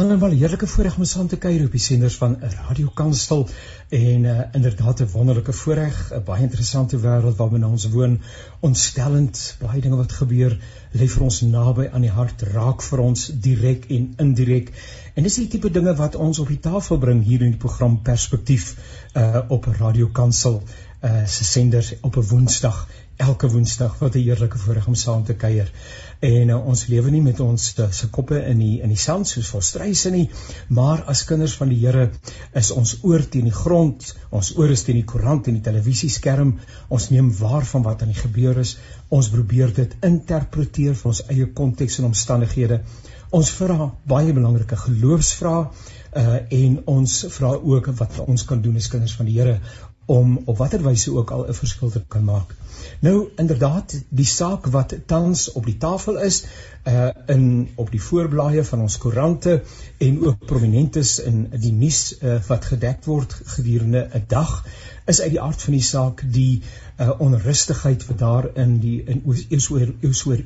Alhoewel heerlike voorreg om saam te kuier op die senders van Radio Kansel en uh, inderdaad 'n wonderlike voorreg, 'n baie interessante wêreld waarin ons woon, ontstellend, baie dinge wat gebeur, lê vir ons naby aan die hart, raak vir ons direk en indirek. En dis die tipe dinge wat ons op die tafel bring hier in die program Perspektief uh, op Radio Kansel uh, se senders op 'n Woensdag elke woensdag wat 'n heerlike voorreg om saam te kuier. En uh, ons lewe nie met ons uh, se koppe in die in die sand soos vol struise nie, maar as kinders van die Here is ons oor teen die grond, ons oor is teen die koerant en die televisieskerm. Ons neem waar van wat aan die gebeur is. Ons probeer dit interpreteer vir ons eie konteks en omstandighede. Ons vra baie belangrike geloofsvrae uh en ons vra ook wat ons kan doen as kinders van die Here om op watter wyse ook al 'n verskil te kan maak. Nou inderdaad, die saak wat tans op die tafel is, uh in op die voorblaaie van ons koerante en ook prominentes in die nuus uh, wat gedek word gedurende 'n dag, is uit die aard van die saak die uh onrustigheid wat daar in die in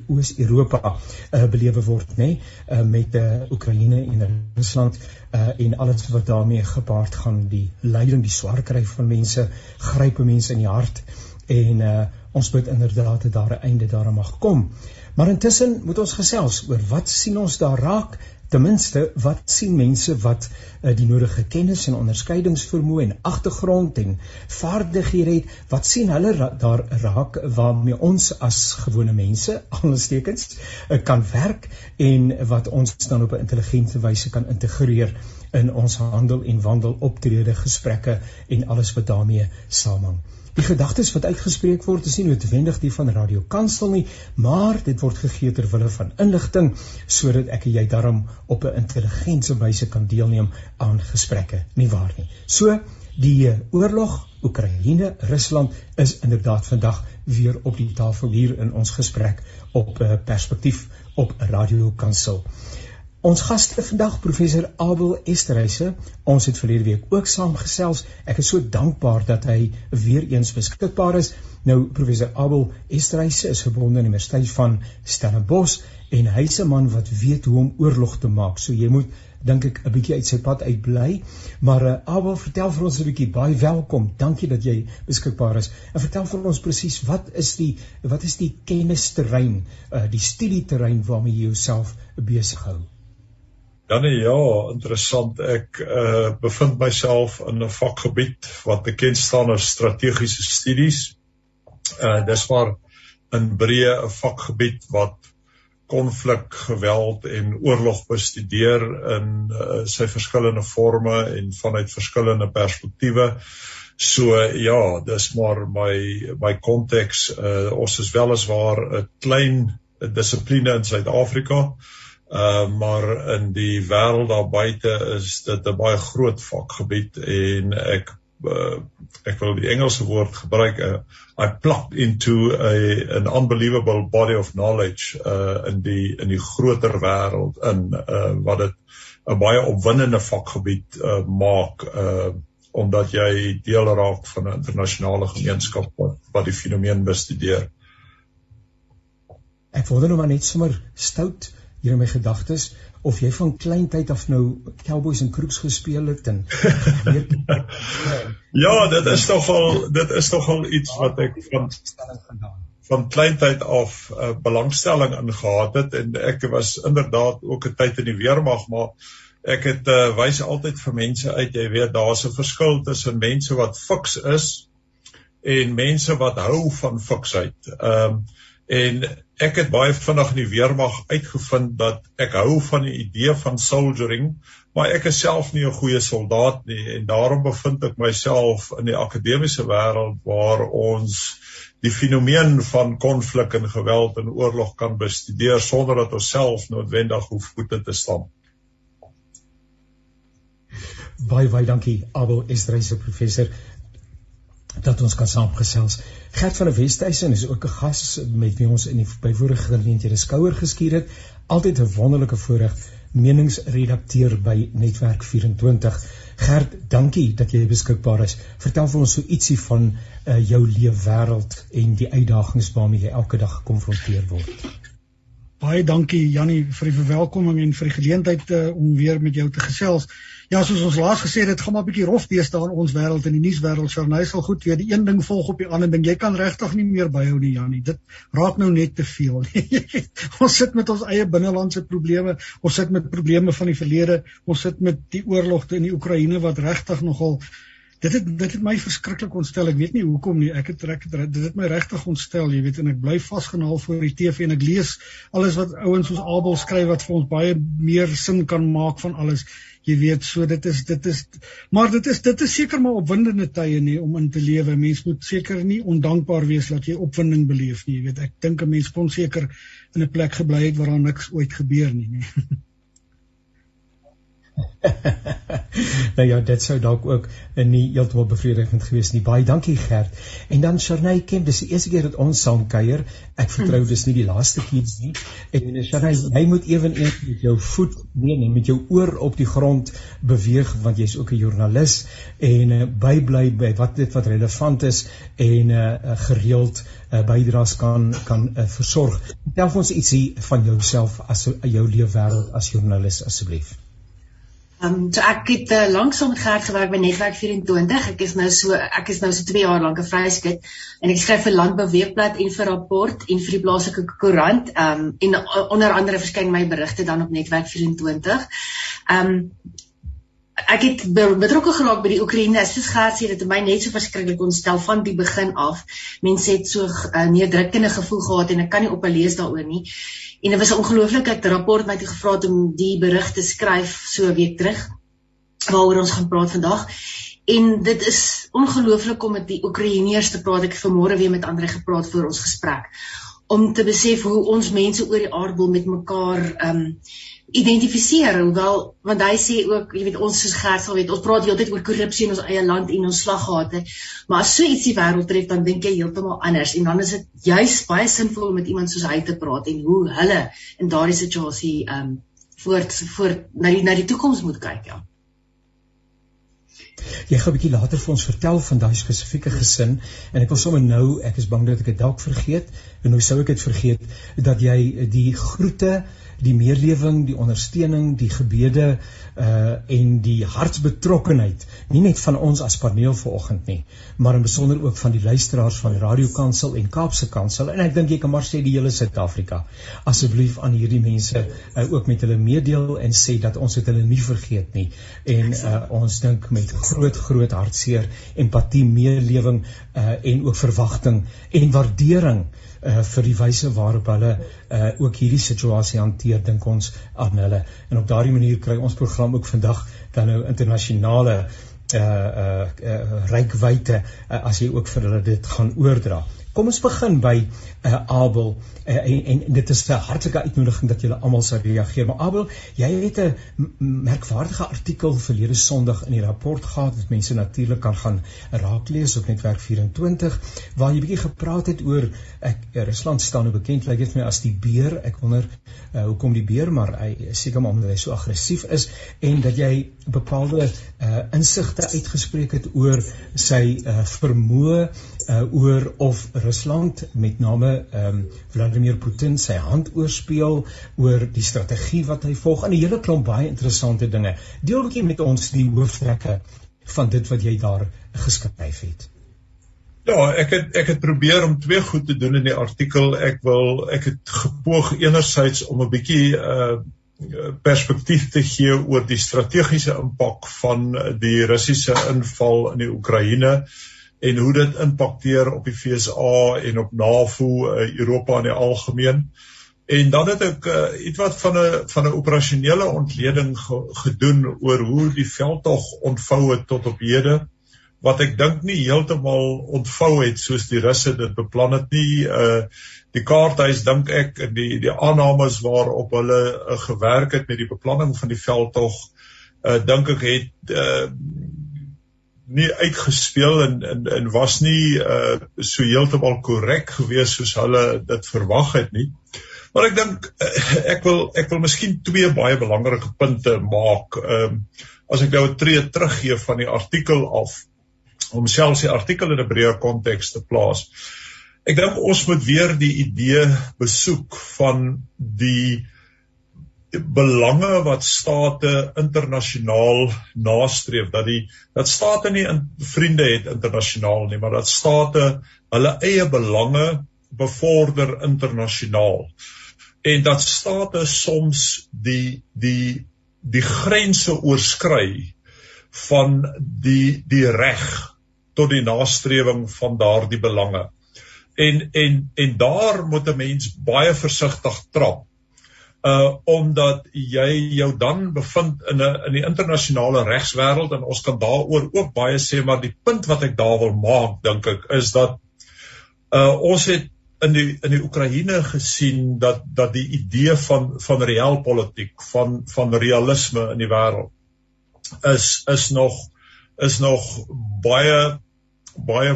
Oos-Europa uh belewe word, nê, nee? uh met uh Oekraïne en Rusland uh en alles wat daarmee gepaard gaan, die lyding, die swaar kry van mense, gryp mense in die hart en uh ons bid inderdaad dat daar 'n einde daaraan mag kom. Maar intussen moet ons gesels oor wat sien ons daar raak? Ten minste, wat sien mense wat uh, die nodige kennis en onderskeidingsvermoë en agtergrond en vaardighede het? Wat sien hulle ra daar raak waarmee ons as gewone mense, alstekens, uh, kan werk en wat ons dan op 'n intelligente wyse kan integreer in ons handel en wandel optrede gesprekke en alles wat daarmee saamhang. Die gedagtes wat uitgespreek word is nie noodwendig die van Radio Kansel nie, maar dit word gegee ter wille van inligting sodat ek en jy daarom op 'n intelligente wyse kan deelneem aan gesprekke, nie waar nie. So die oorlog Oekraïne Rusland is inderdaad vandag weer op die tafel hier in ons gesprek op 'n perspektief op Radio Kansel. Ons gaste vandag professor Abel Esterhuise. Ons het verlede week ook saamgesels. Ek is so dankbaar dat hy weer eens beskikbaar is. Nou professor Abel Esterhuise is verbonde aan die Universiteit van Stellenbosch en hy's 'n man wat weet hoe om oorlog te maak. So jy moet dink ek 'n bietjie uit sy pad uitbly. Maar uh, Abel, vertel vir ons 'n bietjie baie welkom. Dankie dat jy beskikbaar is. En vertel vir ons presies wat is die wat is die kennisterrein, uh, die studieterrein waarmee jy jouself besig hou? Danny, ja, interessant. Ek uh bevind myself in 'n vakgebied wat bekend staan as strategiese studies. Uh dis maar in breë 'n vakgebied wat konflik, geweld en oorlog bestudeer in uh, sy verskillende forme en vanuit verskillende perspektiewe. So ja, dis maar my my konteks. Uh ons is weliswaar 'n klein dissipline in Suid-Afrika. Uh Uh maar in die wêreld daar buite is dit 'n baie groot vakgebied en ek uh, ek wil die Engelse woord gebruik uh, I plucked into a an unbelievable body of knowledge uh in die in die groter wêreld in uh wat dit 'n baie opwindende vakgebied uh maak uh omdat jy deel raak van 'n internasionale gemeenskap wat wat die fenomeen bestudeer. Ek wonder nou maar net sommer stout hier in my gedagtes of jy van klein tyd af nou cowboys en crooks gespeel het en Ja, dit is tog al dit is tog al iets wat ek van van klein tyd af uh, belangstelling ingehad het en ek was inderdaad ook 'n tyd in die weermag maar ek het uh, wys altyd vir mense uit jy weet daar's 'n verskil tussen mense wat fiks is en mense wat hou van fiksheid. Ehm um, en ek het baie vinnig in die weermag uitgevind dat ek hou van die idee van soldiering, maar ek is self nie 'n goeie soldaat nie en daarom bevind ek myself in die akademiese wêreld waar ons die fenomeen van konflik en geweld en oorlog kan bestudeer sonder dat ons self noodwendig hoef voete te stamp. Baie baie dankie Abel Estreise professor dat ons kan saamgesels. Gert van der Westhuizen is ook 'n gas met wie ons in die byvorige geleenthede skouer geskuur het. Altyd 'n wonderlike voorreg meningsredakteur by Netwerk 24. Gert, dankie dat jy beskikbaar is. Vertel vir ons so ietsie van uh, jou leefwêreld en die uitdagings waarmee jy elke dag gekonfronteer word. baie dankie Jannie vir die verwelkoming en vir die geleentheid uh, om weer met jou te gesels. Ja, soos ons laas gesê het, dit gaan maar 'n bietjie rof deesdae in ons wêreld in die nuuswêreld. Charney sal goed weet, die een ding volg op die ander ding. Jy kan regtig nie meer byhou nie, Jannie. Dit raak nou net te veel. ons sit met ons eie binnelandse probleme, ons sit met probleme van die verlede, ons sit met die oorlog in die Oekraïne wat regtig nogal dit het dit het my verskriklik ontstel. Ek weet nie hoekom nie. Ek het trek dit het my regtig ontstel, jy weet, en ek bly vasgenaal voor die TV en ek lees alles wat ouens soos Abel skryf wat vir ons baie meer sin kan maak van alles. Jy weet, so dit is dit is maar dit is dit is seker maar opwindende tye nie om in te lewe. Mens moet seker nie ondankbaar wees dat jy opwinding beleef nie. Jy weet, ek dink 'n mens kon seker in 'n plek gebly het waar daar niks ooit gebeur nie, nie. nou ja, dit sou dalk ook nie heeltemal bevredigend gewees nie. Baie dankie Gert. En dan Sharnay Kemp, dis die eerste keer dat ons saam kuier. Ek vertrou dis nie die laaste keer nie. En Sharnay, jy moet eweneens met jou voet nee nee, met jou oor op die grond beweeg want jy's ook 'n joernalis en uh, bybly by wat dit wat relevant is en uh, gereeld uh, bydraes kan kan uh, versorg. Vertel ons ietsie van jouself as jou leefwêreld as joernalis asseblief. Ehm um, so ek het uh, lank saam met Gert gewerk by Netwerk 24. Ek is nou so ek is nou so 2 jaar lank 'n vryskut en ek skryf vir Landbou Weekblad en vir Rapport en vir die plaaslike koerant. Ehm um, en onder andere verskyn my berigte dan op Netwerk 24. Ehm um, ek het betrokke geraak by die Oekraïne. Soos Gert sê, dit het my net so verskriklik ontstel van die begin af. Mense het so 'n uh, eh, neerdrukkende gevoel gehad en ek kan nie op 'n lees daaroor nie. En dit was 'n ongelooflike rapport my toe gevra het om die berig te skryf so 'n week terug waaroor ons gaan praat vandag. En dit is ongelooflik om met die Oekraïners te praat. Ek het vanmôre weer met ander gepraat voor ons gesprek om te besef hoe ons mense oor die aardbol met mekaar ehm um, identifiseer hoewel want hy sê ook jy weet ons soos Gert sal weet ons praat heeltyd oor korrupsie in ons eie land en ons slaggate. Maar as so iets die wêreld tref dan dink jy heeltemal anders. En dan is dit juis baie sinvol om met iemand soos hy te praat en hoe hulle in daardie situasie ehm um, voort voort na die na die toekoms moet kyk ja. Jy gaan 'n bietjie later vir ons vertel van daai spesifieke gesin en ek wil sommer nou, ek is bang dat ek dit dalk vergeet en nou sou ek dit vergeet dat jy die groete die meerlewing, die ondersteuning, die gebede uh en die hartsbetrokkenheid nie net van ons as paneel vanoggend nie, maar in besonder ook van die luisteraars van Radio Kansel en Kaapse Kansel en ek dink jy kan maar sê die hele Suid-Afrika. Asseblief aan hierdie mense uh, ook met hulle meedeel en sê dat ons dit hulle nie vergeet nie en uh ons dink met groot groot hartseer, empatie, meelewing uh en ook verwagting en waardering uh, vir die wyse waarop hulle uh, ook hierdie situasie hanteer dink ons aan hulle en op daardie manier kry ons program ook vandag dan nou internasionale uh uh, uh rykwyte uh, as jy ook vir hulle dit gaan oordra. Kom ons begin by uh, Abel uh, en, en dit is 'n hartlike uitnodiging dat julle almal sou reageer. Maar Abel, jy het 'n merkwaardige artikel verlede Sondag in die rapport gehad wat mense natuurlik kan gaan raaklees op netwerk 24 waar jy bietjie gepraat het oor ek Rusland staan nou bekend lyk dit my as die beer. Ek wonder uh, hoekom die beer, maar hy seker maar omdat hy so aggressief is en dat jy bepaalde uh, insigte uitgespreek het oor sy uh, vermoë uh, oor of Rusland met name ehm um, Vladimir Putin sy hand oorspeel oor die strategie wat hy volg en 'n hele klomp baie interessante dinge. Deel 'n bietjie met ons die hooftrekke van dit wat jy daar geskryf het. Ja, ek het ek het probeer om twee goed te doen in die artikel. Ek wil ek het gepoog enerzijds om 'n bietjie uh perspektief te gee oor die strategiese impak van die Russiese inval in die Oekraïne en hoe dit impakteer op die FSA en op NAVO, uh, Europa in die algemeen. En dan het ek uh, ietwat van 'n van 'n operasionele ontleding ge, gedoen oor hoe die veldtog ontvou het tot op hede wat ek dink nie heeltemal ontvou het soos die Russe dit beplan het nie. Uh die kaarthuis dink ek en die die aannames waarop hulle uh, gewerk het met die beplanning van die veldtog uh dink ek het uh nie uitgespeel en en en was nie uh so heeltemal korrek gewees soos hulle dit verwag het nie. Maar ek dink uh, ek wil ek wil miskien twee baie belangrike punte maak. Ehm uh, as ek nou 'n tree teruggee van die artikel af om selfs die artikel in 'n breër konteks te plaas. Ek dink ons moet weer die idee besoek van die belange wat state internasionaal nastreef dat die dat state nie in vriende het internasionaal nie maar dat state hulle eie belange bevorder internasionaal. En dat state soms die die die grense oorskry van die die reg tot die nastrewing van daardie belange. En en en daar moet 'n mens baie versigtig trap uh omdat jy jou dan bevind in 'n in die internasionale regswêreld en ons kan daaroor ook baie sê maar die punt wat ek daar wil maak dink ek is dat uh ons het in die in die Oekraïne gesien dat dat die idee van van realpolitiek van van realisme in die wêreld is is nog is nog baie baie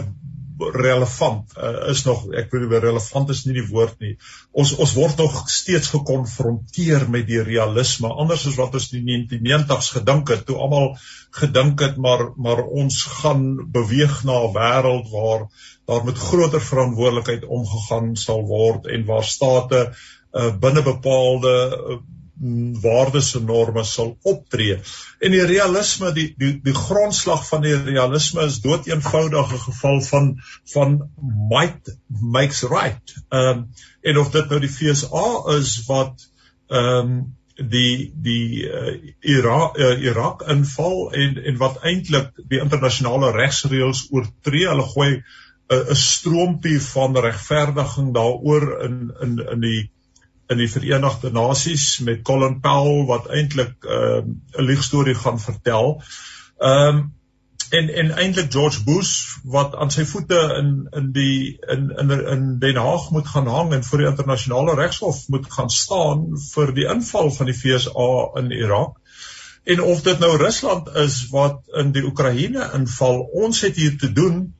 relevant uh, is nog ek weet nie relevant is nie die woord nie. Ons ons word nog steeds gekonfronteer met die realisme anders as wat ons die 1990s gedink het toe almal gedink het maar maar ons gaan beweeg na 'n wêreld waar daar met groter verantwoordelikheid omgegaan sal word en waar state uh, binne bepaalde uh, waardes en norme sal optree. En die realisme die die die grondslag van die realisme is dood eenvoudige geval van van might makes right. Ehm um, en of dit nou die FSA is wat ehm um, die die uh, Irak uh, Irak inval en en wat eintlik die internasionale regsreëls oortree. Hulle gooi 'n uh, 'n stroompie van regverdiging daaroor in in in die in die Verenigde Nasies met Colin Powell wat eintlik ehm, 'n uh, liegstorie gaan vertel. Ehm um, en en eintlik George Bush wat aan sy voete in in die in in in Den Haag moet gaan hang en voor die internasionale regshof moet gaan staan vir die inval van die FSA in Irak. En of dit nou Rusland is wat in die Oekraïne inval, ons het hier te doen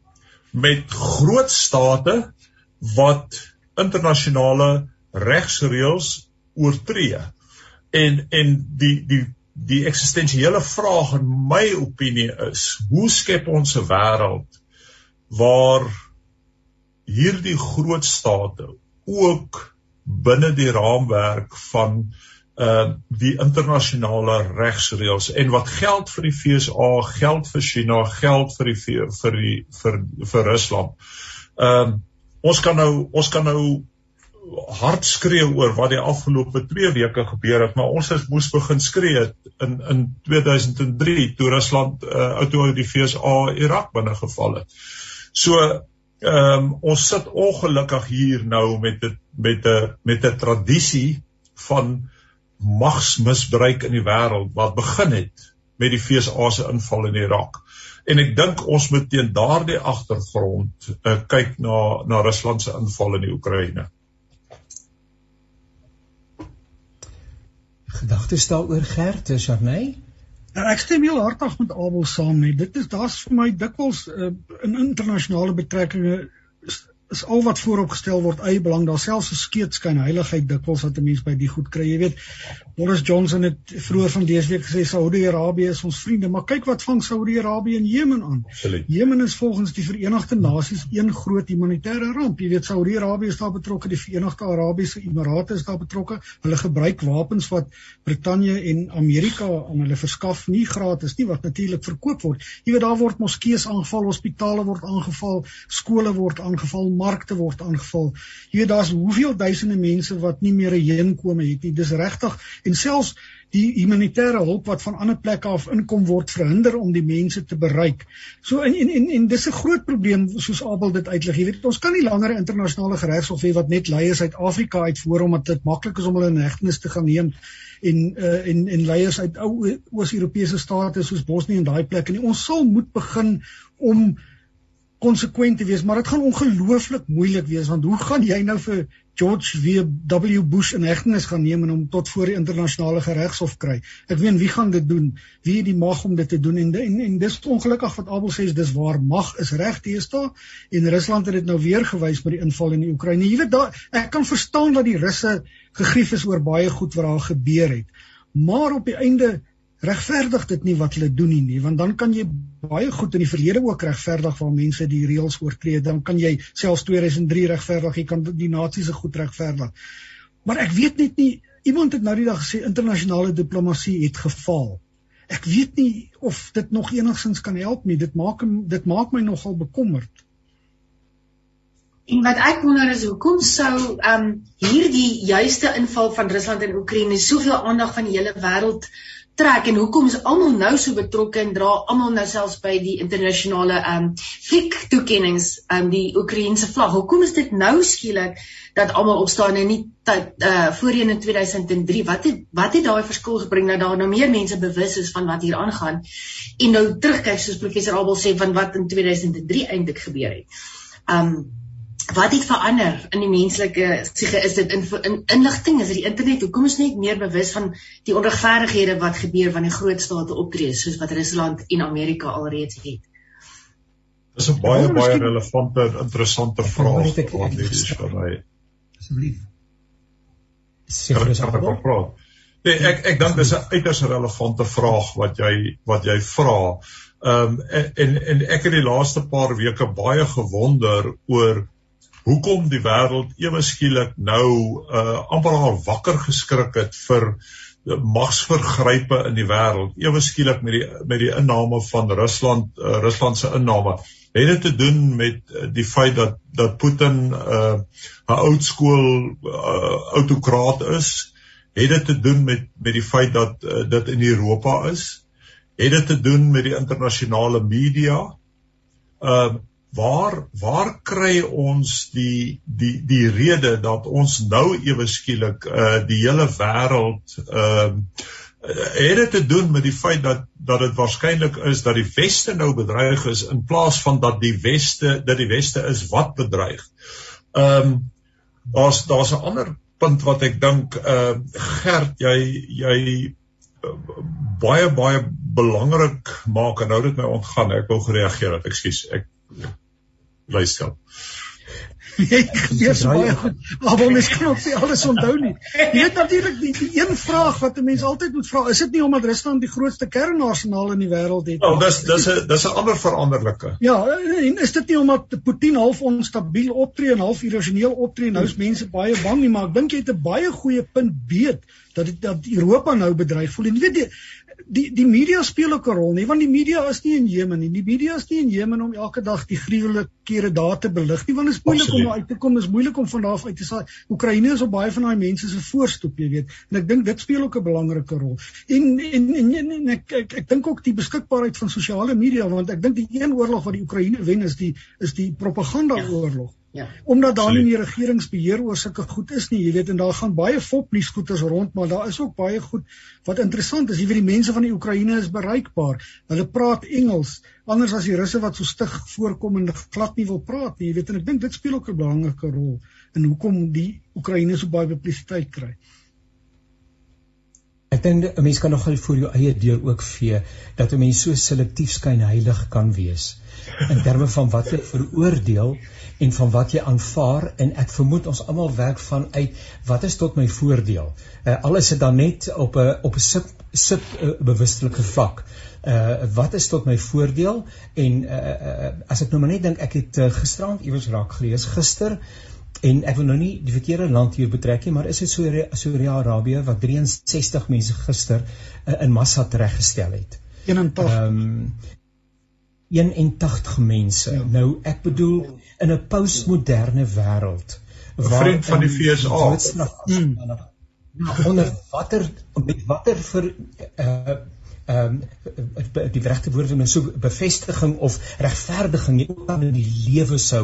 met groot state wat internasionale regsreëls oortree. En en die die die eksistensiële vraag in my opinie is, hoe skep ons 'n wêreld waar hierdie groot state ook binne die raamwerk van uh die internasionale regsreëls en wat geld vir die FSA, geld vir China, geld vir die vir die vir vir Rusland. Ehm uh, ons kan nou ons kan nou hard skree oor wat die afgelope 2 weke gebeur het, maar ons het moes begin skree in in 2003 toe Rusland uh, toe die FSA Irak binne geval het. So ehm um, ons sit ongelukkig hier nou met dit met 'n met 'n tradisie van magsmisbruik in die wêreld wat begin het met die FSA se inval in Irak. En ek dink ons moet teen daardie agtergrond uh, kyk na na Rusland se inval in die Oekraïne. Gedagtes daaroor Gert, is Arney? Nou, ek stem heel hartig met Abel saam nie. Dit is daar's vir my dikwels uh, in internasionale betrekkinge is al wat vooropgestel word eie belang daar selfs 'n skeetskyn heiligheid dikwels wat 'n mens by die goed kry jy weet Boris Johnson het vroeër van dese week gesê Saudi-Arabië is ons vriende. Maar kyk wat vang Saudi-Arabië in Jemen aan. Jemen is volgens die Verenigde Nasies een groot humanitêre ramp. Jy weet Saudi-Arabië is daar betrokke die Verenigde Arabiese Emirate is daar betrokke. Hulle gebruik wapens wat Brittanje en Amerika aan hulle verskaf nie gratis nie wat natuurlik verkoop word. Jy weet daar word moskeeë aangeval hospitale word aangeval skole word aangeval markte word aangeval. Jy weet daar's hoeveel duisende mense wat nie meer heenkome het nie. Dis regtig en selfs die humanitêre hulp wat van ander plekke af inkom word verhinder om die mense te bereik. So en en en, en dis 'n groot probleem soos Abel dit uitlig. Jy weet ons kan nie langer 'n internasionale regshof hê wat net leiers uit Afrika uitvoer omdat dit maklik is om hulle in hegtenis te gaan neem en uh, en en leiers uit ou Oos-Europese state soos Bosnië en daai plekke nie. Ons sal moet begin om konsekwent te wees, maar dit gaan ongelooflik moeilik wees want hoe gaan jy nou vir George W Bush in hegtenis gaan neem en hom tot voor die internasionale regshof kry? Ek weet wie gaan dit doen? Wie het die mag om dit te doen? En en, en dis ongelukkig wat Abel sê, dis waar mag is reg teesta en Rusland het dit nou weer gewys met die inval in die Oekraïne. Jy weet daar ek kan verstaan dat die Russe gegrief is oor baie goed wat daar gebeur het. Maar op die einde regverdig dit nie wat hulle doen nie, nie want dan kan jy baie goed in die verlede ook regverdig waar mense die reëls oortree. Dan kan jy selfs 2003 regverdig jy kan die nasies se goed regverdig. Maar ek weet net nie iemand het nou die dag gesê internasionale diplomatie het gefaal. Ek weet nie of dit nog enigsins kan help nie. Dit maak dit maak my nogal bekommerd. En wat ek wonder is hoekom sou um, hierdie juiste inval van Rusland in Oekraïne soveel aandag van die hele wêreld trek en hoekom is almal nou so betrokke en dra almal nou selfs by die internasionale ehm um, fliek toekennings aan um, die Oekraïense vlag. Hoekom is dit nou skielik dat almal opstaan en nie tyd uh voorheen in 2003 wat het wat het daai verskil gebring dat daar nou meer mense bewus is van wat hier aangaan en nou terugkyk soos professor Abel sê van wat in 2003 eintlik gebeur het. Um wat het verander in die menslike psiege is dit in, in inligting? Is dit die internet? Hoekom is net meer bewus van die onregverdighede wat gebeur wanneer groot state optree soos wat Rusland en Amerika alreeds het? Dis 'n baie baie relevante interessante vraag wat hier is vir my asseblief. Seker is op praat? Nee, ek ek dink dis 'n uiters relevante vraag wat jy wat jy vra. Ehm um, en en ek het die laaste paar weke baie gewonder oor hoekom die wêreld ewe skielik nou uh amper al wakker geskrik het vir magsvergrype in die wêreld ewe skielik met die met die inname van Rusland uh, Rusland se inname? Het dit te doen met uh, die feit dat dat Putin 'n uh, 'n oud skool uh, autokraat is? Het dit te doen met met die feit dat uh, dit in Europa is? Het dit te doen met die internasionale media? Uh waar waar kry ons die die die rede dat ons nou ewe skielik uh die hele wêreld ehm uh, het dit te doen met die feit dat dat dit waarskynlik is dat die weste nou bedreig is in plaas van dat die weste dat die weste is wat bedreig. Ehm um, daar's daar's 'n ander punt wat ek dink uh Gert jy jy uh, baie baie belangrik maak en nou dit my ontgaan ek wil gereageer het ekskuus ek Jy gebeur so baie goed. Maar mens kan ook nie alles onthou nie. Jy weet natuurlik die, die een vraag wat 'n mens altyd moet vra, is dit nie omdat Rusland die grootste kernarsenaal in die wêreld het nie? Oh, dis dis 'n dis 'n ander veranderlike. Ja, en is dit nie omdat Putin half onstabiel optree en half irrasioneel optree en nou is mense baie bang nie, maar ek dink jy het 'n baie goeie punt beet dat dit dat Europa nou bedreig voel. En jy weet die, die die media speel ook 'n rol nie want die media is nie in Jemen nie. Die media is nie in Jemen om elke dag die gruwelikhede daar te belig nie want dit is moeilik om uit te kom. Dit is moeilik om van daar af uit te saai. Oekraïne is op baie van daai mense se voorstoep, jy weet. En ek dink dit speel ook 'n belangrike rol. En en en, en, en ek ek, ek dink ook die beskikbaarheid van sosiale media want ek dink die een oorlog wat die Oekraïne wen is die is die propaganda oorlog. Ja. Ja. Omdat daar nie meer regeringsbeheer oor sulke goed is nie, jy weet en daar gaan baie fopnuus goeters rond, maar daar is ook baie goed wat interessant is. Jy weet die mense van die Oekraïne is bereikbaar. Hulle praat Engels, anders as die Russe wat so stig voorkom en glad nie wil praat nie. Jy weet en ek dink dit speel ook 'n belangrike rol in hoekom die Oekraïne so baie publisiteit kry. Ek dink 'n mens kan nogal vir jou eie deur ook vee dat 'n mens so selektief skyn heilig kan wees in terme van wat jy veroordeel en van wat jy aanvaar en ek vermoed ons almal werk vanuit wat is tot my voordeel. Uh, al is dit dan net op 'n op 'n sub sub uh, bewustelike vlak. Uh wat is tot my voordeel en uh, uh as ek nou maar net dink ek het uh, gisterand iewers raak gelees gister en ek wil nou nie die verkeerde land hier betrek nie maar is dit so Saudi-Arabië wat 63 mense gister uh, in massa tereggestel het. 81. Ehm um, 81 mense. Ja. Nou ek bedoel in 'n postmoderne wêreld waar vriend van die FSA hmm, onder watter met watter vir uh ehm um, die regte woorde nou so bevestiging of regverdiging nie ook aan in die lewe sou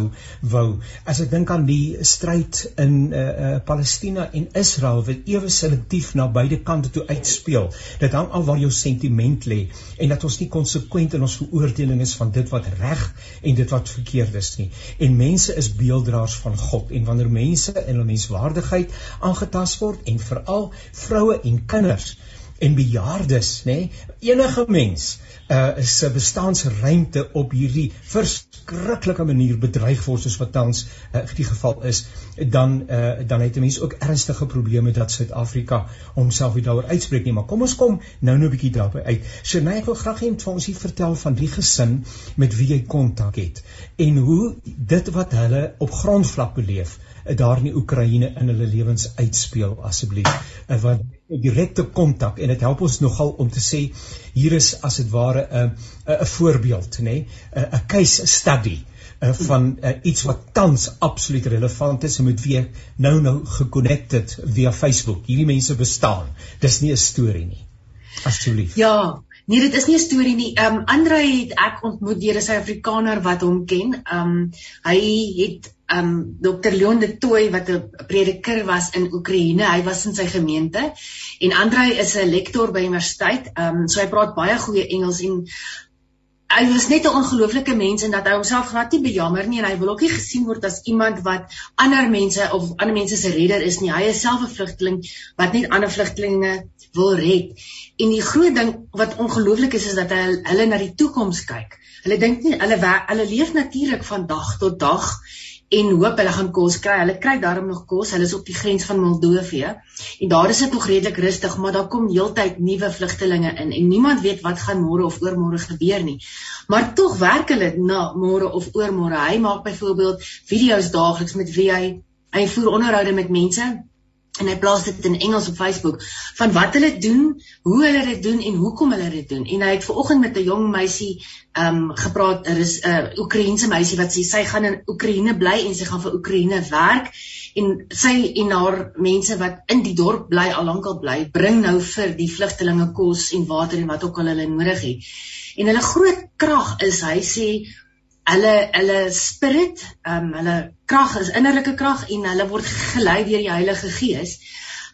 wou. As ek dink aan die stryd in eh uh, uh, Palestina en Israel wat ewe selektief na beide kante toe uitspeel dit hang af waar jou sentiment lê en dat ons nie konsekwent in ons veroordeling is van dit wat reg en dit wat verkeerd is nie. En mense is beelddraers van God en wanneer mense in hulle menswaardigheid aangetast word en veral vroue en kinders en bejaardes, nê? Nee? Enige mens uh se bestaansruimte op hierdie verskriklike manier bedreig word soos wat tans uh, die geval is, dan uh dan het 'n mens ook ernstige probleme dat Suid-Afrika homself nie daaroor uitspreek nie. Maar kom ons kom nou nou 'n bietjie daarby uit. So nee, ek wil graag hê jy moet vir ons hier vertel van die gesin met wie jy kontak het en hoe dit wat hulle op grondvlak beleef daar in die Oekraïne in hulle lewens uitspeel asseblief. Uh, want direkte kontak en dit help ons nogal om te sê hier is as dit ware 'n 'n voorbeeld nê 'n case study uh, van uh, iets wat tans absoluut relevant is en met wie nou nou geconnected via Facebook. Hierdie mense bestaan. Dis nie 'n storie nie. Asseblief. Ja. Nee, dit is nie 'n storie nie. Ehm um, Andre het ek ontmoet deur 'n Suid-Afrikaner wat hom ken. Ehm um, hy het um Dr Leon de Tooi wat 'n prediker was in Oekraïne. Hy was in sy gemeente en Andrei is 'n lektor by universiteit. Um so hy praat baie goeie Engels en hy was net 'n ongelooflike mens en dat hy homself glad nie bejammer nie en hy wil ook nie gesien word as iemand wat ander mense of ander mense se redder is nie. Hy is self 'n vlugteling wat net ander vlugtelinge wil red. En die groot ding wat ongelooflik is is dat hy hulle na die toekoms kyk. Hulle dink nie hulle hulle leef natuurlik van dag tot dag en hoop hulle gaan kos kry. Hulle kry daarom nog kos. Hulle is op die grens van Moldowië. En daar is dit nog redelik rustig, maar daar kom heeltyd nuwe vlugtelinge in en niemand weet wat gaan môre of oormôre gebeur nie. Maar tog werk hulle na môre of oormôre. Hy maak byvoorbeeld video's daagliks met wie hy hy voer onderhoude met mense en hy plaas dit in Engels op Facebook van wat hulle doen, hoe hulle dit doen en hoekom hulle dit doen. En hy het vanoggend met 'n jong meisie ehm um, gepraat, er 'n uh, Oekraïense meisie wat sê sy gaan in Oekraïne bly en sy gaan vir Oekraïne werk en sy en haar mense wat in die dorp bly al lankal bly, bring nou vir die vlugtelinge kos en water en wat ook al hulle nodig het. En hulle groot krag is hy sê hulle hulle spirit, ehm um, hulle krag is innerlike krag en hulle word gelei deur die Heilige Gees.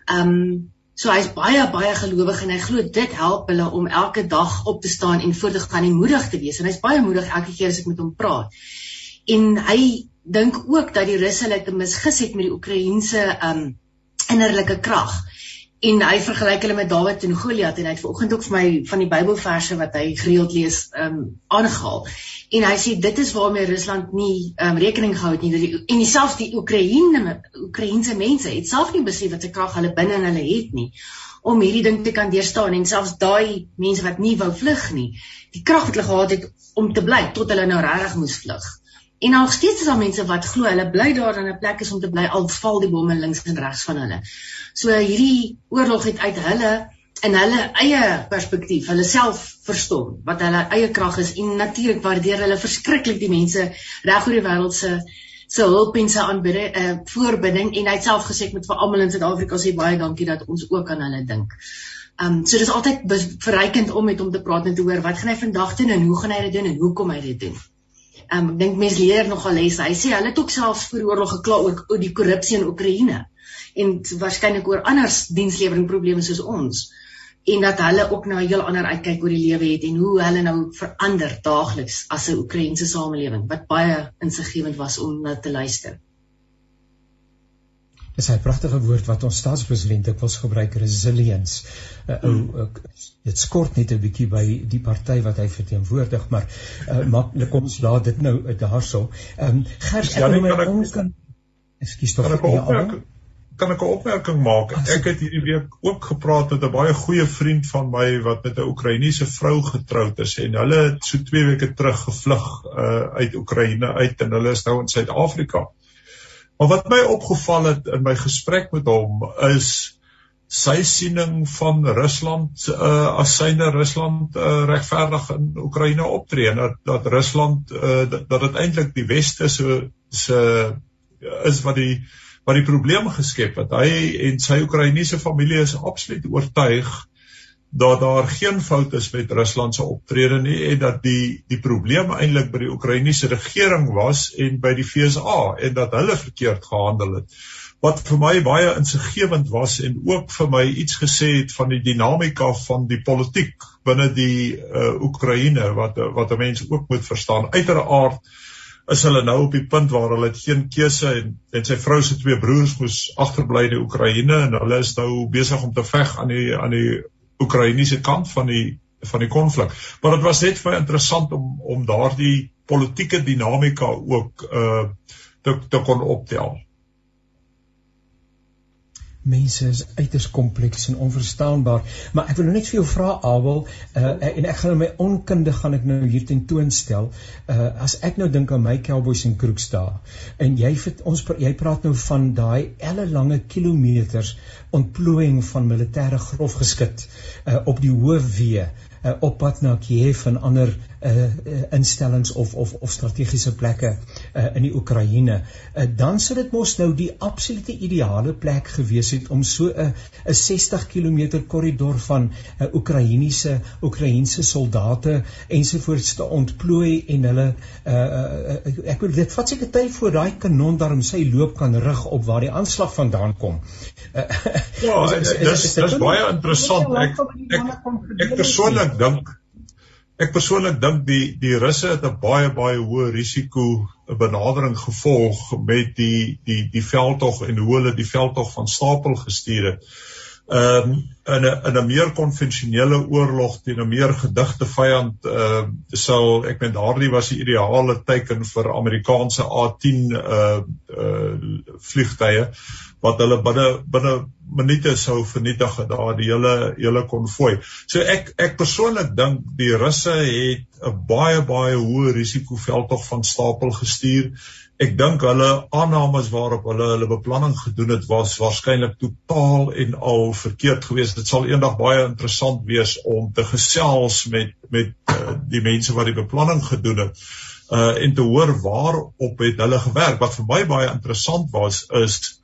Ehm um, so hy's baie baie gelowig en hy glo dit help hulle om elke dag op te staan en voort te gaan en moedig te wees. En hy's baie moedig elke keer as ek met hom praat. En hy dink ook dat die Russe hulle te misgis het met die Oekraïense ehm um, innerlike krag en hy vergelyk hulle met Dawid en Goliat en hy het vanoggend ook vir my van die Bybelverse wat hy gereeld lees um aangehaal. En hy sê dit is waarmee Rusland nie um rekening gehou het nie die en selfs die Oekraïne Oekraïense mense het self nie besef wat se krag hulle binne in hulle het nie om hierdie ding te kan deurstaan en selfs daai mense wat nie wou vlug nie, die krag wat hulle gehad het om te bly tot hulle nou regtig moes vlug. En nog steeds is daar mense wat glo hulle bly daar in 'n plek is om te bly al val die bomme links en regs van hulle. So hierdie oorlog het uit hulle in hulle eie perspektief, hulle self verstom wat hulle eie krag is en natuurlik waardeer hulle verskriklik die mense reg oor die wêreld se se hulp en se aanbidding eh uh, voorbinding en hy het self gesê met vir almal in Suid-Afrika sê baie dankie dat ons ook aan hulle dink. Ehm um, so dis altyd verrykend om met hom te praat en te hoor wat gaan hy vandag doen en hoe gaan hy dit doen en hoekom hy dit doen. Um, ek dink mense leer nogal lesse. Hy sê hulle het ook selfs voor oorlog gekla oor, die korrupsie in Oekraïne. En waarskynlik oor ander dienslewering probleme soos ons. En dat hulle ook nou 'n heel ander uitkyk oor die lewe het en hoe hulle nou verander daagliks as 'n Oekraïense samelewing wat baie insiggewend was om na te luister is 'n pragtige woord wat ons staatspresident dikwels gebruik resilience. Uh, ou dit skort net 'n bietjie by die party wat hy verteenwoordig, maar uh, maar kom ons laat dit nou daarso. Ehm um, Gers ja, ek kan ons kan Ekskuus tog. Kan ek ja, kan ek 'n opmerking maak? Ek het hierdie week ook gepraat met 'n baie goeie vriend van my wat met 'n Oekraïense vrou getroud is en hulle het so 2 weke terug gevlug uh, uit Oekraïne uit en hulle is nou in Suid-Afrika. Maar wat my opgeval het in my gesprek met hom is sy siening van Rusland uh, as syne Rusland uh, regverdig in Oekraïne optree dat dat Rusland uh, dat dit eintlik die weste so se is wat die wat die probleme geskep het. Hy en sy Oekraïense familie is absoluut oortuig dat daar geen fout is met Rusland se optrede nie en dat die die probleem eintlik by die Oekraïense regering was en by die FSA en dat hulle verkeerd gehandel het. Wat vir my baie insiggewend was en ook vir my iets gesê het van die dinamika van die politiek binne die uh, Oekraïne wat wat 'n mens ook moet verstaan. Uiteraard is hulle nou op die punt waar hulle geen keuse en en sy vrou se twee broers moes agterbly in die Oekraïne en hulle is nou besig om te veg aan die aan die Oekraïense kant van die van die konflik. Maar dit was net vir interessant om om daardie politieke dinamika ook uh te te kon optel mense is uiters kompleks en onverstaanbaar. Maar ek wil nou net vir jou vra Abel, uh, en ek gaan my onkunde gaan ek nou hier tentoonstel. Uh as ek nou dink aan my Cowboys en Crooks dae en jy ons jy praat nou van daai elle lange kilometers ontplooiing van militêre grofgeskit uh op die hoë weë uh, op pad na Kiev en ander uh, uh, instellings of of of strategiese plekke uh, in die Oekraïne, uh, dan sou dit mos nou die absolute ideale plek gewees het om so 'n 'n 60 km korridor van uh, Oekraïense Oekraïense soldate ensovoorts te ontplooi en hulle uh, uh, ek wil dit vat seker tyd voor daai kanon daarom sy loop kan rig op waar die aanslag vandaan kom. Uh, ja, dis dis baie interessant. Ek ek, ek persoonlik dink ek persoonlik dink die die russe het 'n baie baie hoë risiko benadering gevolg met die die die veldtog en hoe hulle die veldtog van stapel gestuur het. Ehm um, in 'n in 'n meer konvensionele oorlog teen 'n meer gedigte vyand ehm uh, sou ek meen daardie was die ideale teken vir Amerikaanse A10 uh uh vliegtye wat hulle binne binne minute sou vernietig daar die hele hele konvoi. So ek ek persoonlik dink die Russe het 'n baie baie hoë risiko veldtog van stapel gestuur. Ek dink hulle aannames waarop hulle hulle beplanning gedoen het was waarskynlik totaal en al verkeerd geweest. Dit sal eendag baie interessant wees om te gesels met met uh, die mense wat die beplanning gedoen het uh en te hoor waarop het hulle gewerk. Wat vir my baie interessant was is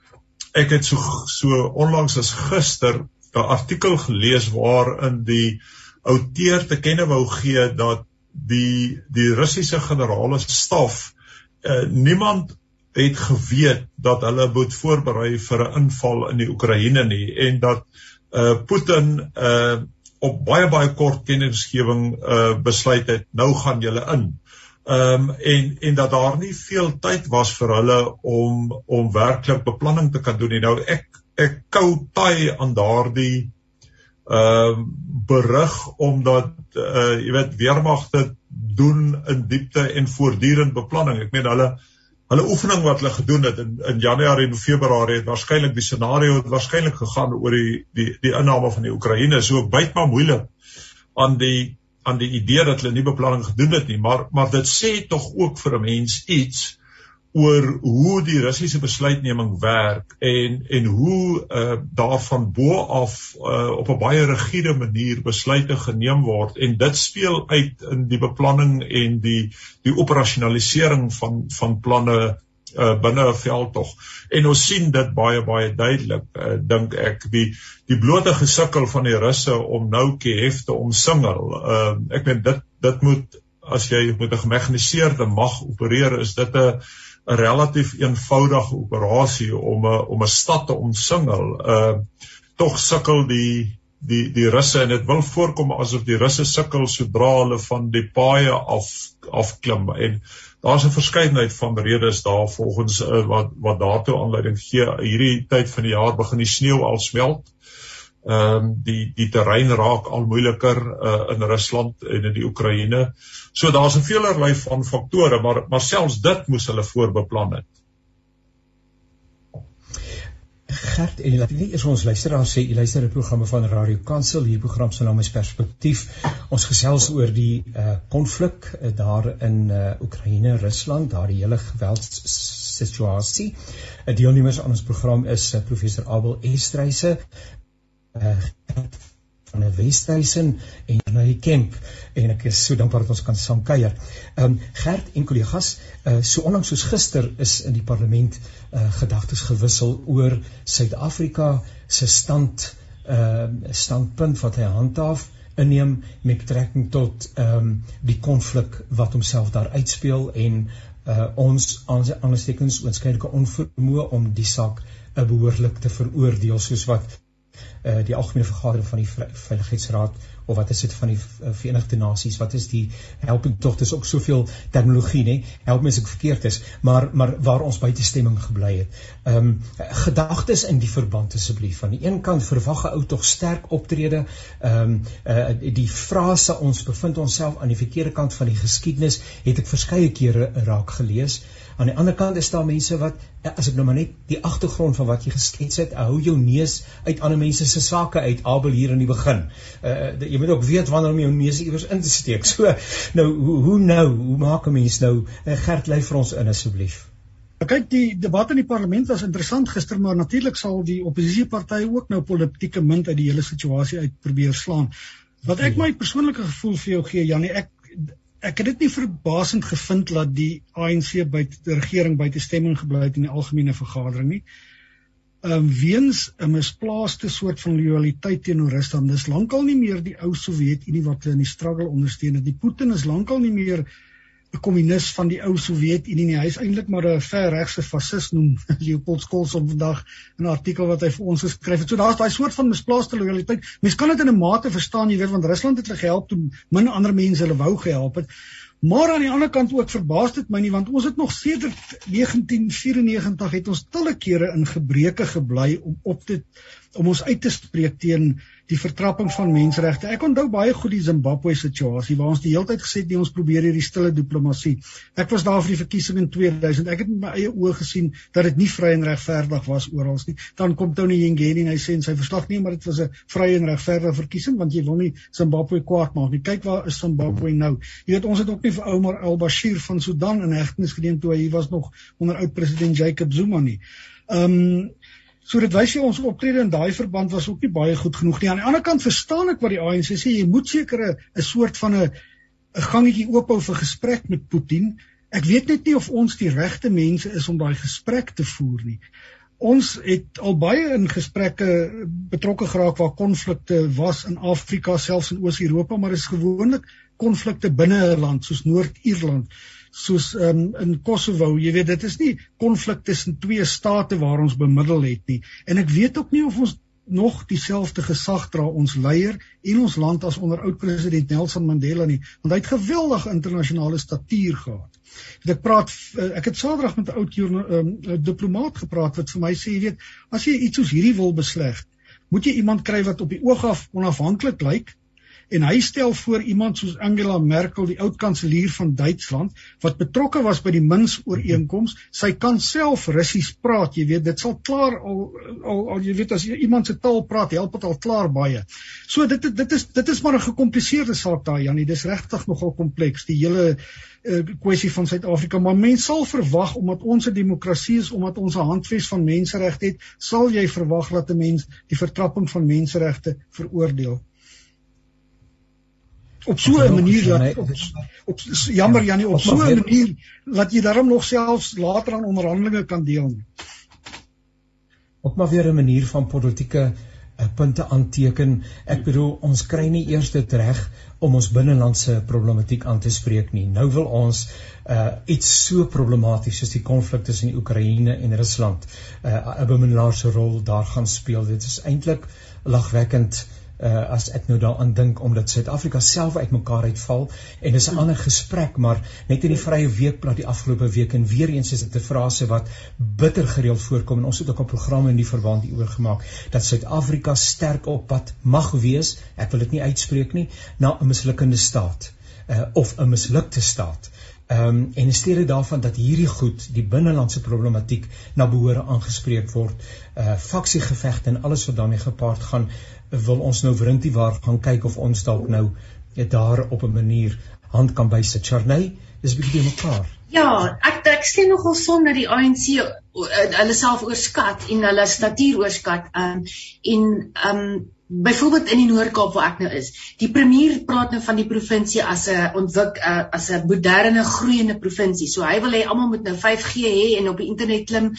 ek het so so onlangs as gister 'n artikel gelees waarin die outeur te kenne wou gee dat die die Russiese generale staf uh, niemand het geweet dat hulle moet voorberei vir 'n inval in die Oekraïne nie en dat uh Putin uh op baie baie kort kennisgewing uh besluit het nou gaan julle in. Ehm um, en en dat daar nie veel tyd was vir hulle om om werklik beplanning te kan doen nie. Nou ek ek kou taai aan daardie ehm uh, berig omdat uh jy weet weermagte doen in diepte en voortdurend beplanning. Ek meen hulle hulle oefening wat hulle gedoen het in in Januarie en Februarie het waarskynlik die scenario het waarskynlik gegaan oor die die die inname van die Oekraïne. So byt maar moeilik aan die aan die idee dat hulle nie beplanning gedoen het nie, maar maar dit sê tog ook vir 'n mens iets oor hoe die Russiese besluitneming werk en en hoe uh daarvan bo af uh op 'n baie rigiede manier besluite geneem word. En dit speel uit in die beplanning en die die operasionalisering van van planne uh, binne 'n veldtog. En ons sien dit baie baie duidelik, uh, dink ek, die die blote gesukkel van die Russe om nou Kiev te omsingel. Uh, ek meen dit dit moet as jy met 'n gemekaniseerde mag opereer, is dit 'n 'n relatief eenvoudige operasie om 'n om 'n stad te omsingel. Uh tog sukkel die die die Russe en dit wil voorkom asof die Russe sukkel sodra hulle van die paaie af afklim en daar's 'n verskeidenheid van redes daar volgens uh, wat wat daartoe aanleiding gee hierdie tyd van die jaar begin die sneeu al smelt. Ehm um, die die terrein raak al moeiliker uh, in Rusland en in die Oekraïne. So daar's 'n veelerlei van faktore maar maar selfs dit moes hulle voorbeplan het. Gert en laat ek net eers ons luisteraars sê, jy luister 'n programme van Radio Kansel, hierdie program se naam is Perspektief. Ons gesels oor die uh konflik uh, daar in uh Oekraïne, Rusland, daar die hele geweldssituasie. 'n uh, Deelnemers aan ons program is uh, professor Abel Estreise uh van die Wesduisen en na die kamp en ek is so dankbaar dat ons kan saam kuier. Ehm um, Gert en kollegas, uh, so onlangs soos gister is in die parlement uh, gedagtes gewissel oor Suid-Afrika se stand ehm uh, standpunt wat hy handhaaf inneem met betrekking tot ehm um, die konflik wat homself daar uitspeel en uh, ons aanstekens oorskynlike onvermoë om die saak behoorlik te veroordeel soos wat uh, die algemene vergadering van die veiligheidsraad of wat is dit van die uh, Verenigde Nasies? Wat is die helping tog dis ook soveel terminologie nê? Help as ek verkeerd is maar maar waar ons buite stemming gebly het. Ehm um, gedagtes in die verband asseblief. Van die een kant verwag 'n ou tog sterk optrede. Ehm um, uh, die frase ons bevind onsself aan die verkeerde kant van die geskiedenis het ek verskeie kere raak gelees Aan die ander kant is daar mense wat ja, as ek nou maar net die agtergrond van wat jy geskets het, hou jou neus uit ander mense se sake uit, Abel hier in die begin. Uh jy moet ook weet wanneer om jou neus iewers in te steek. So nou hoe hoe nou, hoe maak 'n mens nou uh, Gert lei vir ons in asseblief? Kyk, die debat in die parlement was interessant gister, maar natuurlik sal die oppositiepartye ook nou politieke munt uit die hele situasie uit probeer slaan. Wat ek ja. my persoonlike gevoel vir jou gee, Janie, ek ek het dit nie verbasend gevind dat die ANC by die regering by te stemming gebly het in die algemene vergadering nie. Ehm um, weens 'n misplaaste soort van loyaliteit teenoor Rusland. Dis lankal nie meer die ou Sowjetunie wat hulle in die struggle ondersteun het. Die Putin is lankal nie meer 'n kommunis van die ou Sowjetunie nie. Hy is eintlik maar 'n verregse fasis noem Leopold Skolson vandag in 'n artikel wat hy vir ons geskryf het. So daar's daai soort van misplaaste lojaliteit. Mens kan dit in 'n mate verstaan, jy weet, want Rusland het hulle gehelp toe min ander mense hulle wou gehelp het. Maar aan die ander kant ook verbaas dit my nie want ons het nog sedert 1994 het ons talle kere in gebreke gebly om op te om ons uit te spreek teen die vertrapping van menseregte. Ek onthou baie goed die Zimbabwe situasie waar ons die hele tyd gesê het nee ons probeer hierdie stille diplomatie. Ek was daar vir die verkiesing in 2000. Ek het met my eie oë gesien dat dit nie vry en regverdig was oral nie. Dan kom Tony Yengeni en hy sê in sy verslag nee, maar dit was 'n vrye en regverdige verkiesing want jy wil nie Zimbabwe kwaad maak nie. Kyk waar is Zimbabwe nou? Jy weet ons het ook nie vir Omar al-Bashir van Sudan in hegtenis geneem toe hy was nog onder oud president Jacob Zuma nie. Ehm um, So dit wys jy ons optrede in daai verband was ook nie baie goed genoeg nie. Aan die ander kant verstaan ek wat die ANC sê, jy moet seker 'n soort van 'n 'n gangetjie oophou vir gesprek met Putin. Ek weet net nie of ons die regte mense is om daai gesprek te voer nie. Ons het al baie in gesprekke betrokke geraak waar konflikte was in Afrika, selfs in Oos-Europa, maar dit is gewoonlik konflikte binne 'n land soos Noord-Ierland soos um, in Kosovo, jy weet dit is nie konflik tussen twee state waar ons bemiddel het nie. En ek weet ook nie of ons nog dieselfde gesag dra ons leier en ons land as onder oud president Nelson Mandela nie, want hy het geweldige internasionale statuur gehad. Ek praat eh, ek het Saterdag met 'n oud um, diplomaat gepraat wat vir my sê, jy weet, as jy iets soos hierdie wil besleg, moet jy iemand kry wat op die oog af onafhanklik lyk en hy stel voor iemand soos Angela Merkel, die oud kanselier van Duitsland, wat betrokke was by die Minsk-ooreenkoms. Sy kan self Russies praat, jy weet, dit sal klaar al al, al jy weet as iemand se taal praat, help dit al klaar baie. So dit dit is dit is maar 'n gekompliseerde saak daai Janie, dis regtig nogal kompleks, die hele uh, kwessie van Suid-Afrika, maar mense sal verwag omdat ons 'n demokrasie is, omdat ons 'n handves van menseregte het, sal jy verwag dat 'n mens die vertrapping van menseregte veroordeel op so 'n manier dat op, op jammer ja, Janie op so 'n manier dat jy daarom nog selfs later aan onderhandelinge kan deelneem. Op maar weer 'n manier van politieke uh, punte aanteken. Ek bedoel ons kry nie eers dit reg om ons binnelandse problematiek aan te spreek nie. Nou wil ons uh iets so problematies soos die konflik tussen Oekraïne en Rusland uh 'n bemiddelaarse rol daar gaan speel. Dit is eintlik lagwekkend uh, as ek nou daaraan dink omdat Suid-Afrika self uitmekaar uitval en dis 'n ander gesprek maar net in die vrye weekblad die afgelope week en weer eens is dit 'n frase wat bitter gereeld voorkom en ons het ook 'n program in die verband hieroor gemaak dat Suid-Afrika sterk op pad mag wees ek wil dit nie uitspreek nie na 'n mislukkende staat uh, of 'n mislukte staat. Um, en in steede daarvan dat hierdie goed die binnelandse problematiek na behore aangespreek word, uh faksiegevegte en alles wat daarmee gepaard gaan, wil ons nou Wrintie waar gaan kyk of ons dalk nou net daar op 'n manier hand kan bysit. Charney, dis 'n bietjie mekaar. Ja, ek ek sien nogal son dat die ANC uh, hulle self oorskat en hulle statuur oorskat. Um en um byvoorbeeld in die Noord-Kaap waar ek nou is. Die premier praat nou van die provinsie as 'n ontwik uh, as 'n moderne groeiende provinsie. So hy wil hê almal moet nou 5G hê en op die internet klim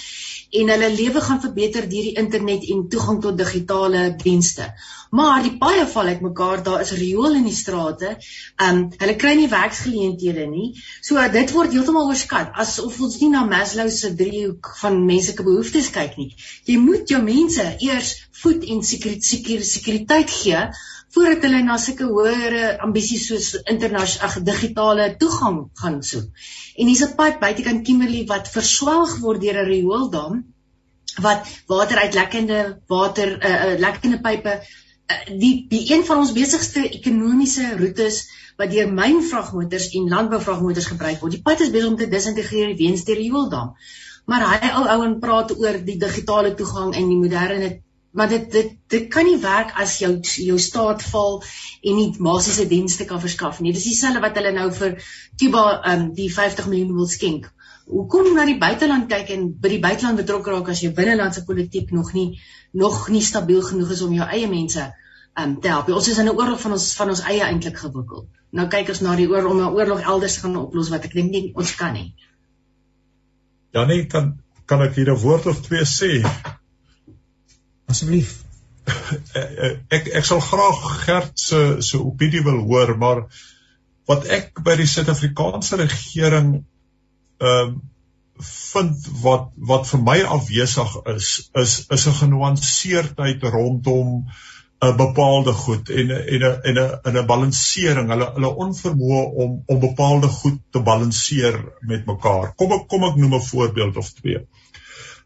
en hulle lewe gaan verbeter deur die internet en toegang tot digitale dienste. Maar die paaie val uitmekaar, daar is riool in die strate. Um hulle kry nie werksgeleenthede nie. So dit word heeltemal oorskat asof ons nie na Maslow se driehoek van menslike behoeftes kyk nie. Jy moet jou mense eers voed en sekuriteit sekuriteit gee voordat hulle na sulke hoëre ambisies soos internasionale digitale toegang gaan soek. En hier's 'n pad buitekant Kimberley wat verswelg word deur 'n riooldam wat water uit lekkende water 'n uh, eh, uh, lekkende pype uh, die die een van ons besigste ekonomiese roetes wat deur mynvragmotors en landbouvragmotors gebruik word. Die pad is besig om te disintegreer weens die riooldam. Maar hy ou ouen praat oor die digitale toegang en die moderne maar dit dit dit kan nie werk as jou jou staat val en nie basiese dienste kan verskaf nie. Dis dieselfde wat hulle nou vir Cuba um die 50 miljoen wil skenk. Hoekom na die buiteland kyk en by die buiteland betrokke raak as jou binnelandse politiek nog nie nog nie stabiel genoeg is om jou eie mense um te help. Ons is in 'n oorlog van ons van ons eie eintlik gewikkel. Nou kyk ons na die oorlog om 'n oorlog elders te gaan oplos wat ek dink nie ons kan nie. Ja nee, kan kan ek hier 'n woord of twee sê? Asseblief. ek ek sal graag Gert se se opinie wil hoor, maar wat ek by die Suid-Afrikaanse regering ehm um, vind wat wat vir my afwesig is is is 'n genuanceerdheid rondom 'n bepaalde goed en en en 'n 'n 'n balansering hulle hulle onvermoë om om bepaalde goed te balanseer met mekaar. Kom ek kom ek noem 'n voorbeeld of twee.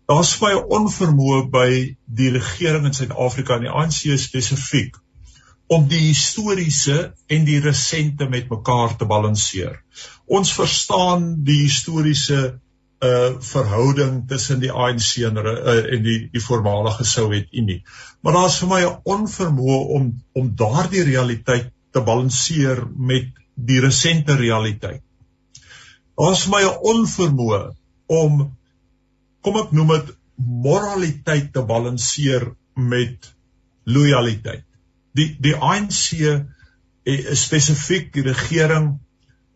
Daar's baie onvermoë by die regering in Suid-Afrika en die ANC spesifiek om die historiese en die resente met mekaar te balanseer. Ons verstaan die historiese uh verhouding tussen die ANC en uh, en die die voormalige Sowjetunie. Maar daar's vir my 'n onvermoë om om daardie realiteit te balanseer met die resente realiteit. Daar's vir my 'n onvermoë om kom ek noem dit moraliteit te balanseer met lojaliteit. Die die ANC eh, spesifiek die regering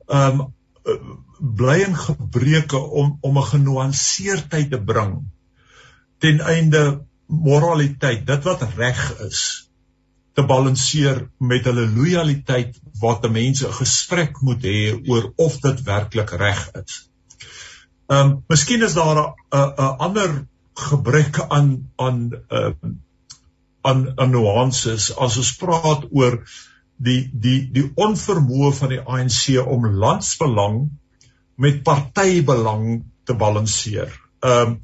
ehm um, bly in gebreke om om 'n genuanceerdheid te bring ten einde moraliteit, dit wat reg is, te balanseer met hulle lojaliteit wat mense 'n gesprek moet hê oor of dit werklik reg is. Ehm um, miskien is daar 'n 'n ander gebrek aan aan ehm uh, aan aan nuances as ons praat oor die die die onvermoë van die ANC om landsbelang met partybelang te balanseer. Ehm um,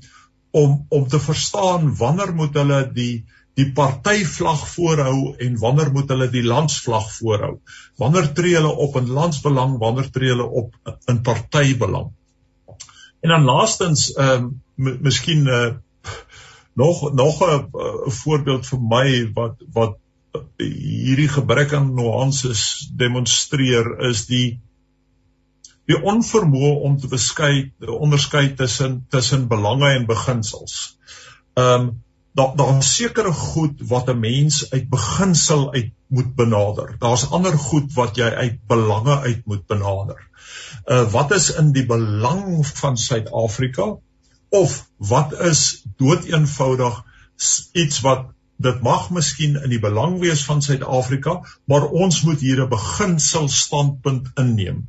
om om te verstaan wanneer moet hulle die die partyvlag voorhou en wanneer moet hulle die landsvlag voorhou? Wanneer tree hulle op in landsbelang, wanneer tree hulle op in partybelang? En dan laastens ehm um, miskien uh, nog nog 'n uh, voorbeeld vir my wat wat hierdie gebrek aan nuances demonstreer is die die onvermoë om te beskei onderskei tussen tussen belange en beginsels. Ehm um, daar daar's sekere goed wat 'n mens uit beginsel uit moet benader. Daar's ander goed wat jy uit belange uit moet benader uh, wat is in die belang van Suid-Afrika of wat is doeteenvoudig iets wat dit mag miskien in die belang wees van Suid-Afrika maar ons moet hier 'n beginsel standpunt inneem.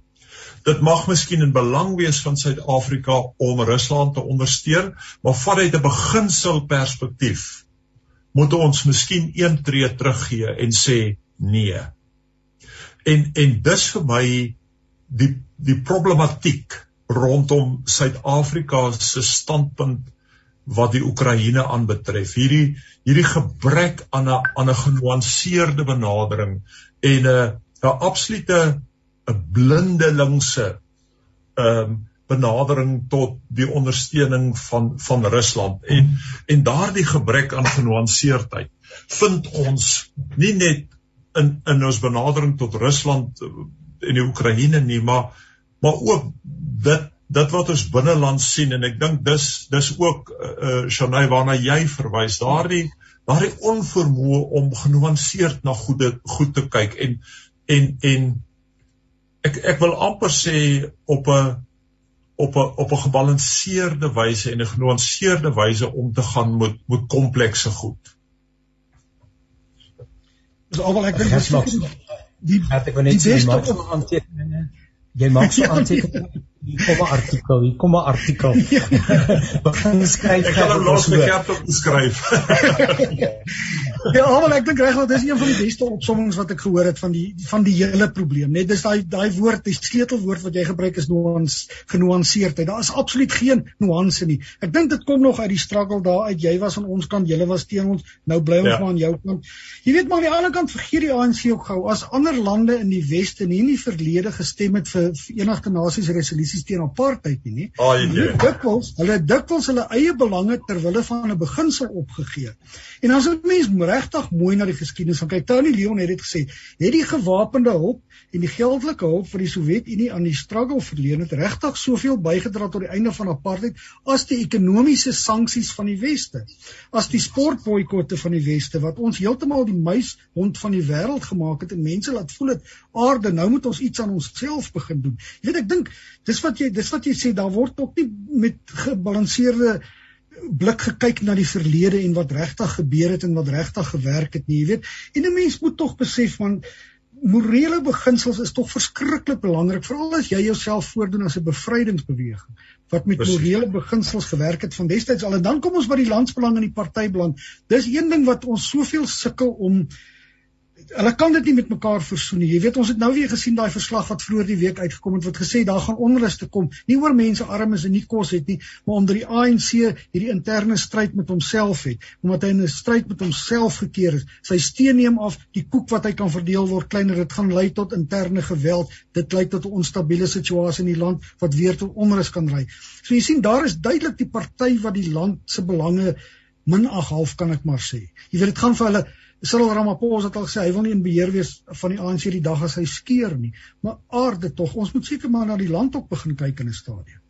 Dit mag miskien in belang wees van Suid-Afrika om Rusland te ondersteun maar vanuit 'n beginsel perspektief moet ons miskien een tree teruggee en sê nee. En en dis vir my die die problematiek rondom Suid-Afrika se standpunt wat die Oekraïne aanbetref. Hierdie hierdie gebrek aan 'n aan 'n genuanceerde benadering en 'n 'n absolute 'n blindelingse ehm um, benadering tot die ondersteuning van van Rusland en en daardie gebrek aan genuanceerdheid vind ons nie net in in ons benadering tot Rusland in die Oekraïne nie, maar maar ook dit dit wat ons binneland sien en ek dink dis dis ook uh, uh Shanay waarna jy verwys daardie daardie onvermoë om genuanceerd na goede goed te kyk en en en ek ek wil amper sê op 'n op 'n op 'n gebalanseerde wyse en 'n genuanceerde wyse om te gaan met met komplekse goed. Dis almal ek dink die ek wil net sê maak so aantekeninge. Jy maak so aantekeninge hier kom 'n artikel, hier kom 'n artikel. Begin skryf. Ek gaan hom los vir kerk om te skryf. ja, maar ek dink reg wel dis een van die beste opsommings wat ek gehoor het van die van die hele probleem. Net dis daai daai woord, die sleutelwoord wat jy gebruik is nuance, genuanceerdheid. Daar is absoluut geen nuance nie. Ek dink dit kom nog uit die struggle daar uit. Jy was aan ons kant, julle was teen ons. Nou bly ons ja. maar aan jou kant. Jy weet maar aan die ander kant vergeet die ANC ook gou as ander lande in die weste nie in die verlede gestem het vir Verenigde Nasies resolusie resolusies teen apartheid nie, nie. Oh, nee. Dikwels, hulle dikwels hulle eie belange ter wille van 'n beginsel opgegee. En as 'n mens regtig mooi na die geskiedenis kyk, Tony Leon het dit gesê, het die gewapende hulp en die geldelike hulp vir die Sowjetunie aan die struggle verleen het regtig soveel bygedra tot die einde van apartheid as die ekonomiese sanksies van die weste. As die sportboikotte van die weste wat ons heeltemal die muishond van die wêreld gemaak het en mense laat voel het aarde nou moet ons iets aan onsself begin doen. Jy weet ek dink dis wat jy dis wat jy sê daar word ook nie met gebalanseerde blik gekyk na die verlede en wat regtig gebeur het en wat regtig gewerk het nie jy weet. En 'n mens moet tog besef van morele beginsels is tog verskriklik belangrik veral as jy jouself voordoen as 'n bevrydingsbeweging wat met Precies. morele beginsels gewerk het van destyds al. En dan kom ons by die landsbelang en die partybelang dis een ding wat ons soveel sukkel om hulle kan dit nie met mekaar versoen nie. Jy weet ons het nou weer gesien daai verslag wat vroeër die week uitgekom het wat gesê daar gaan onrus te kom. Nie oor mense arm is en nie kos het nie, maar omdat die ANC hierdie interne stryd met homself het, omdat hy in 'n stryd met homself gekeer is. Sy steen neem af, die koek wat hy kan verdeel word kleiner. Dit gaan lei tot interne geweld. Dit lei tot 'n onstabiele situasie in die land wat weer tot onrus kan lei. So jy sien daar is duidelik die party wat die land se belange min ag half kan ek maar sê. Jy weet dit gaan vir hulle Cyril Ramaphosa het al gesê hy wil nie in beheer wees van die ANC die dag as hy skeer nie. Maar aarde tog, ons moet seker maar na die land op begin kyk in 'n stadium.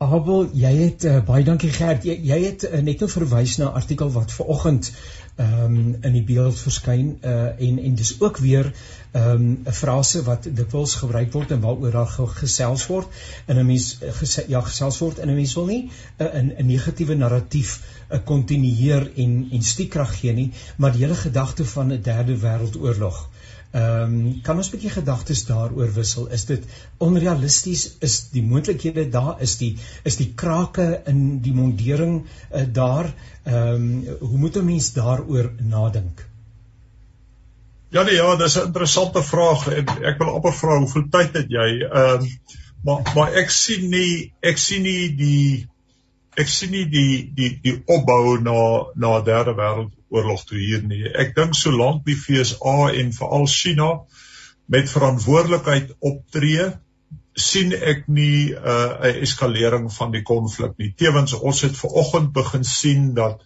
Abel, jy het uh, baie dankie Gert. Jy, jy het uh, net nou verwys na 'n artikel wat ver oggend ehm um, in die beeld verskyn uh en en dis ook weer ehm um, 'n frase wat dikwels gebruik word en waaroor daar gesels word in 'n mens gese, ja gesels word in 'n mens wil nie 'n 'n negatiewe narratief kontinueer en en stiekrag gee nie maar die hele gedagte van 'n derde wêreldoorlog Ehm um, kan ons 'n bietjie gedagtes daaroor wissel? Is dit onrealisties? Is die moontlikhede daar? Is die is die krake in die mondering uh, daar? Ehm um, hoe moet 'n mens daaroor nadink? Ja nee, ja, dis 'n interessante vraag en ek wil amper vra hoeveel tyd het jy? Ehm um, maar maar ek sien nie ek sien nie die ek sien nie die die die opbou na na derde wêreld oorlog toe hier nie. Ek dink solank die FSA en veral China met verantwoordelikheid optree, sien ek nie 'n uh, eskalering van die konflik nie. Tewens ons het ver oggend begin sien dat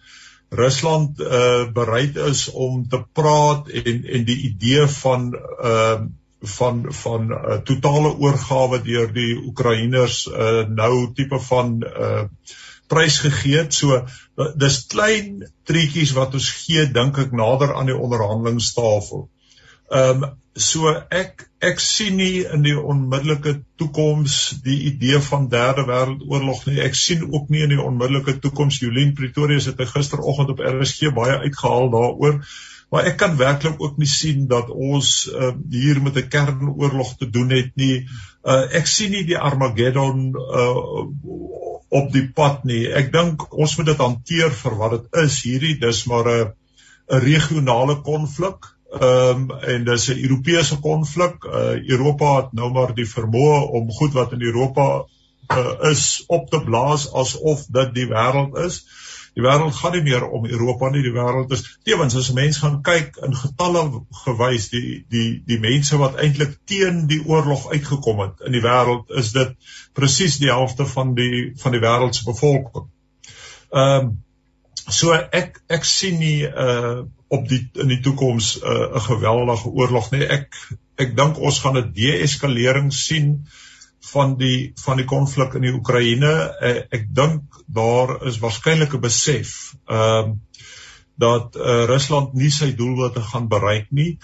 Rusland uh bereid is om te praat en en die idee van uh van van uh, totale oorgawe deur die Oekraïners uh nou tipe van uh prys gegee het. So dis klein treetjies wat ons gee dink ek nader aan die onderhandelingstafel. Ehm um, so ek ek sien nie in die onmiddellike toekoms die idee van derde wêreldoorlog nie. Ek sien ook nie in die onmiddellike toekoms Jolien Pretorius het gisteroggend op RSG baie uitgehaal daaroor. Maar ek kan werklik ook nie sien dat ons uh, hier met 'n kernoorlog te doen het nie. Uh, ek sien nie die Armageddon uh, op die pad nie. Ek dink ons moet dit hanteer vir wat dit is. Hierdie dis maar 'n 'n regionale konflik. Ehm um, en dis 'n Europese konflik. Uh, Europa het nou maar die vermoë om goed wat in Europa uh, is op te blaas asof dit die wêreld is. Die wêreld gaan nie meer om Europa nie, die wêreld is tevens as mense gaan kyk in getalle gewys die die die mense wat eintlik teen die oorlog uitgekom het in die wêreld is dit presies die helfte van die van die wêreld se bevolking. Ehm um, so ek ek sien nie uh op die in die toekoms 'n uh, geweldige oorlog nie. Ek ek dink ons gaan 'n de-eskalering sien van die van die konflik in die Oekraïne. Uh, ek dink daar is waarskynlik 'n besef ehm uh, dat uh, Rusland nie sy doelwitte gaan bereik nie.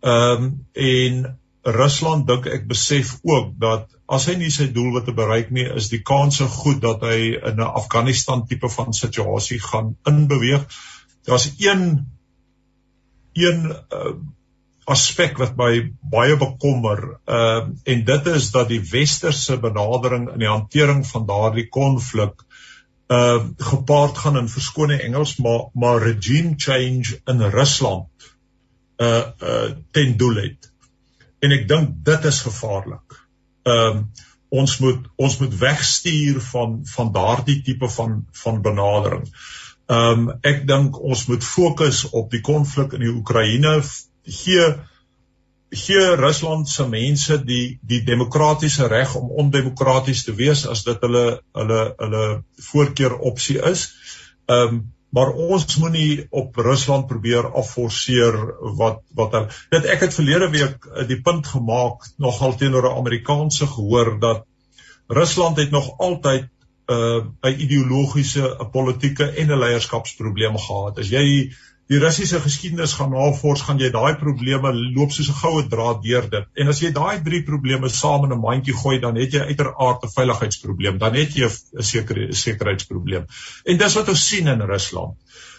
Ehm um, en Rusland dink ek besef ook dat as hy nie sy doelwitte bereik nie, is die kanse goed dat hy in 'n Afghanistan tipe van situasie gaan inbeweeg. Daar's een een uh, aspek wat my baie bekommer, ehm uh, en dit is dat die westerse benadering in die hantering van daardie konflik uh gepaard gaan in verskone Engels maar maar regime change in Rusland uh uh ten doel het. En ek dink dit is gevaarlik. Ehm um, ons moet ons moet wegstuur van van daardie tipe van van benadering. Ehm um, ek dink ons moet fokus op die konflik in die Oekraïne gee gee Rusland se mense die die demokratiese reg om ondemokraties te wees as dit hulle hulle hulle voorkeur opsie is. Ehm um, maar ons moenie op Rusland probeer afforceer wat wat hulle dit ek het verlede week eh, die punt gemaak nogal teenoor 'n Amerikaanse gehoor dat Rusland het nog altyd 'n uh, ideologiese, 'n politieke en 'n leierskapsprobleem gehad. As jy die Russiese geskiedenis gaan navors, gaan jy daai probleme loop soos 'n goue draad deur dit. En as jy daai drie probleme saam in 'n mandjie gooi, dan het jy uiteraard 'n veiligheidsprobleem, dan het jy 'n sekere sekuriteitsprobleem. En dis wat ons sien in Rusland.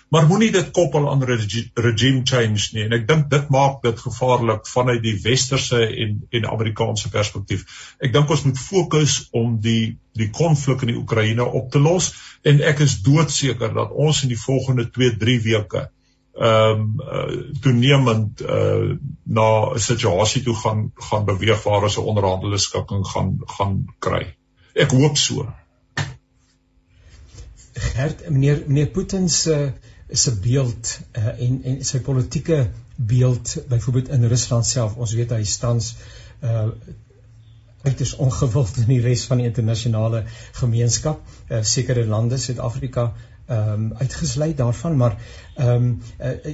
Maar moenie dit koppel aan regime change nie. En ek dink dit maak dit gevaarlik vanuit die westerse en en Amerikaanse perspektief. Ek dink ons moet fokus om die die konflik in die Oekraïne op te los en ek is doodseker dat ons in die volgende 2-3 weke ehm um, uh, toenemend uh, na 'n situasie toe gaan gaan beweeg waar ons 'n onderhandelde skikking gaan gaan kry. Ek hoop so. Gert, meneer meneer Putin se se beeld uh, en en sy politieke beeld byvoorbeeld in Rusland self. Ons weet hy staan uh Dit is ongewild in die res van die internasionale gemeenskap, uh, sekere lande, Suid-Afrika, ehm um, uitgesluit daarvan maar ehm um, uh,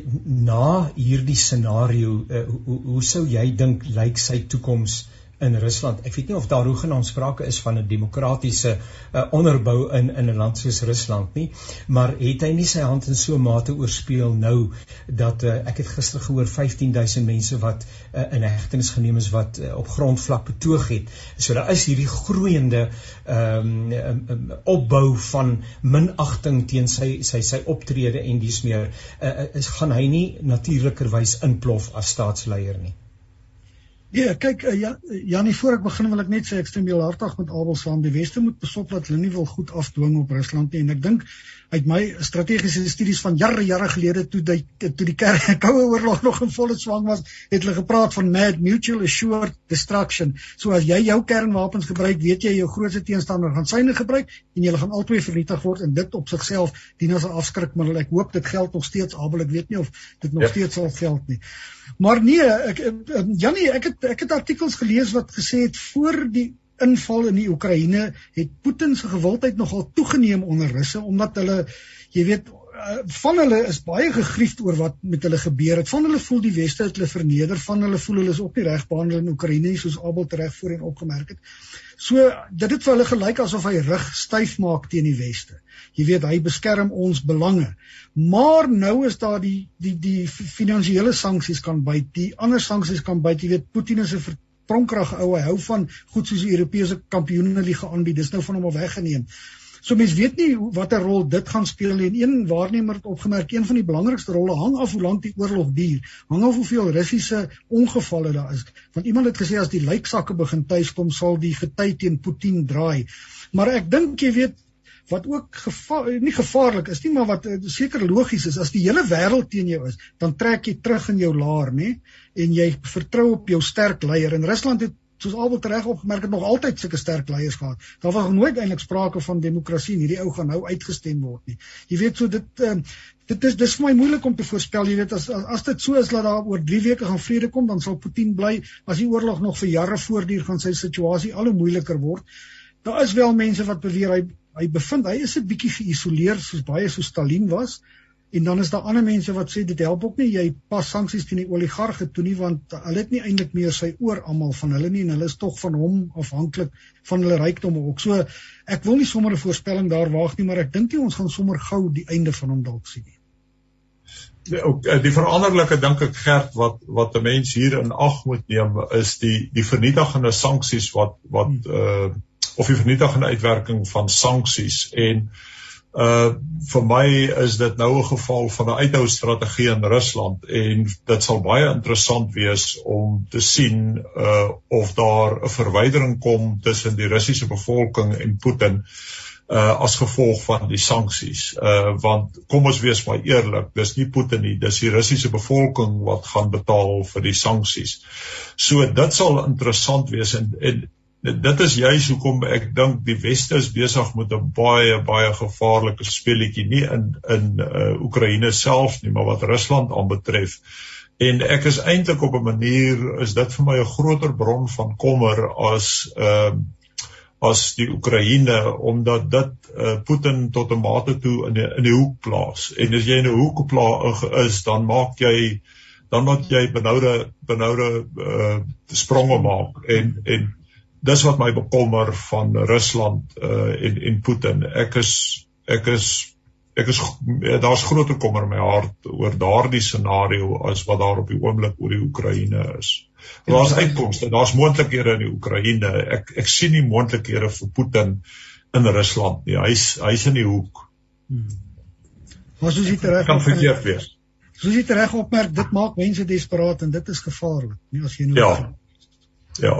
na hierdie scenario uh, hoe, hoe sou jy dink lyk sy toekoms in Rusland. Ek weet nie of daar hoegenaamd sprake is van 'n demokratiese uh, onderbou in in 'n land soos Rusland nie, maar het hy nie sy hand in so 'n mate oorspeel nou dat uh, ek het gister gehoor 15000 mense wat uh, in hegtenis geneem is wat uh, op grondvlak betoog het. So daar is hierdie groeiende ehm um, um, um, opbou van minagting teen sy sy sy optrede en dis meer uh, is gaan hy nie natuurlikerwys inplof as staatsleier nie. Ja, kyk uh, ja, Janie, voor ek begin wil ek net sê ek stem heel hartig met Abel saam. Die weste moet besop dat hulle nie wil goed afdwing op Rusland nie en ek dink uit my strategiese studies van jare jare gelede toe die toe die Koue Oorlog nog in volle swang was, het hulle gepraat van mad mutual assured destruction. So as jy jou kernwapens gebruik, weet jy jou grootste teenstander gaan syne gebruik en julle gaan albei vernietig word en dit op sigself dien as 'n afskrikmiddel. Ek hoop dit geld nog steeds, Abel, ek weet nie of dit nog ja. steeds sal geld nie. Maar nee, ek Janie, ek het ek het artikels gelees wat gesê het voor die inval in die Oekraïne het Putin se gewildheid nogal toegeneem onder Russe omdat hulle jy weet eh, van hulle is baie gegriefd oor wat met hulle gebeur het. Van hulle voel die weste het hulle verneder, van hulle voel hulle is op die reg behandel in Oekraïne soos Abel reg voorheen opgemerk het. So dit het vir hulle gelyk asof hy rug styf maak teen die weste. Jy weet hy beskerm ons belange. Maar nou is daar die die die finansiële sanksies kan byt, die ander sanksies kan byt. Jy weet Putin is 'n pronkrag ou hy hou van goed soos die Europese kampioenenliga aanbied. Dis nou van hom al weggeneem. So mense weet nie watter rol dit gaan speel nie. En een waarnemer het opgemerk een van die belangrikste rolle hang af hoe lank die oorlog duur. Hang af hoeveel russiese ongevalle daar is. Want iemand het gesê as die lijksakke begin tuiskom sal die gety teen Putin draai. Maar ek dink jy weet wat ook gevaar nie gevaarlik is nie maar wat uh, seker logies is as die hele wêreld teen jou is dan trek jy terug in jou laar nê en jy vertrou op jou sterk leier en Rusland het soos albei reg opgemerk het nog altyd sulke sterk leiers gehad. Daar was nooit eintlik sprake van demokrasie en hierdie ou gaan nou uitgestem word nie. Jy weet so dit uh, dit is dis vir my moeilik om te voorspel. Jy weet as as, as dit so is dat daar oor 3 weke gaan vrede kom, dan sal Putin bly. As die oorlog nog vir jare voortduur, gaan sy situasie al hoe moeiliker word. Daar is wel mense wat beweer hy hy bevind hy is 'n bietjie geïsoleer soos baie so Stalin was En dan is daar ander mense wat sê dit help ook nie jy pas sanksies teen die oligarge toe nie want hulle het nie eintlik meer sy oor almal van hulle nie en hulle is tog van hom afhanklik van hulle rykdom ook. So ek wil nie sommer 'n voorspelling daar waag nie, maar ek dink nie ons gaan sommer gou die einde van hom dalk sien nie. Die, ook, eh, die veranderlike dink ek gerd wat wat 'n mens hier in ag moet neem is die die vernietigende sanksies wat wat hmm. uh of die vernietigende uitwerking van sanksies en Uh vir my is dit nou 'n geval van 'n uithou strategie in Rusland en dit sal baie interessant wees om te sien uh of daar 'n verwydering kom tussen die Russiese bevolking en Putin uh as gevolg van die sanksies. Uh want kom ons wees maar eerlik, dis nie Putin nie, dis die Russiese bevolking wat gaan betaal vir die sanksies. So dit sal interessant wees en en dit is juis hoekom ek dink die weste is besig met 'n baie baie gevaarlike speletjie nie in in uh, Oekraïne self nie maar wat Rusland aanbetref. En ek is eintlik op 'n manier is dit vir my 'n groter bron van kommer as ehm uh, as die Oekraïne omdat dit uh, Putin tot 'n mate toe in die, in die hoek plaas. En as jy in 'n hoek plaas is dan maak jy dan moet jy benoude benoude uh, spronge maak. En en dis wat my bekommer van Rusland uh en en Putin. Ek is ek is ek is ja, daar's groot kommer in my hart oor daardie scenario as wat daar op die oomblik oor die Oekraïne is. Daar's uitkomste, daar's moontlikhede in die Oekraïne. Ek ek sien nie moontlikhede vir Putin in Rusland nie. Hy's hy's in die hoek. Hmm. Maar soos jy reg kan verkeerd wees. Soos jy reg opmerk, dit maak mense desperaat en dit is gevaarlik, nie as jy nou Ja. Ja.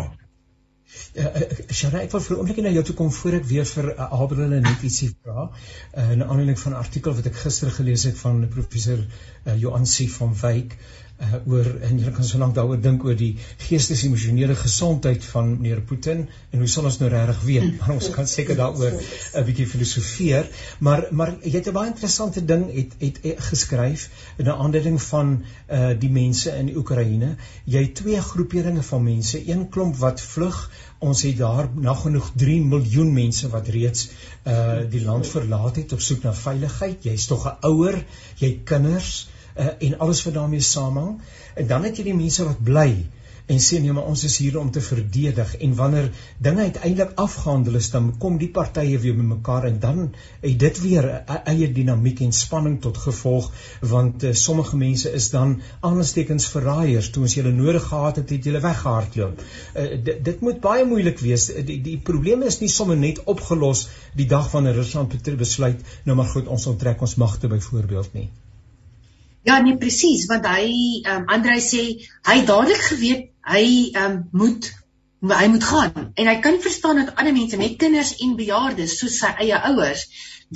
Uh, Sharai, ek wil vir 'n oomblik na jou toe kom voor ek weer vir uh, Abraham net ietsie vra. Uh, in aanleiding van 'n artikel wat ek gister gelees het van professor uh, Joansi van Wyk uh, oor en jy kan so lank daaroor dink oor die geestesemosionele gesondheid van meneer Putin en hoe sal ons nou regtig weet? Maar ons kan seker daaroor 'n bietjie filosofeer. Maar maar jy het 'n baie interessante ding het het, het geskryf in 'n aanduiding van uh, die mense in Oekraïne. Jy het twee groeperinge van mense een klomp wat vlug. Ons het daar nagenoeg 3 miljoen mense wat reeds uh die land verlaat het op soek na veiligheid. Jy's tog 'n ouer jy kinders uh, en alles wat daarmee saamhang en dan het jy die mense wat bly en sê nee maar ons is hier om te verdedig. En wanneer dinge uiteindelik afgehandel is dan kom die partye weer bymekaar en dan het dit weer 'n eie dinamiek en spanning tot gevolg want uh, sommige mense is dan aanstekens verraaiers. Toe ons hulle nodig gehad het het hulle weggehardloop. Uh, dit, dit moet baie moeilik wees. Die, die probleem is nie sommer net opgelos die dag wanneer Rusland besluit nou maar goed ons onttrek ons magte byvoorbeeld nie Ja, nee presies, want hy ehm um, Andrei sê hy dadelik geweet hy ehm um, moet hy moet gaan en hy kan verstaan dat ander mense met kinders en bejaardes soos sy eie ouers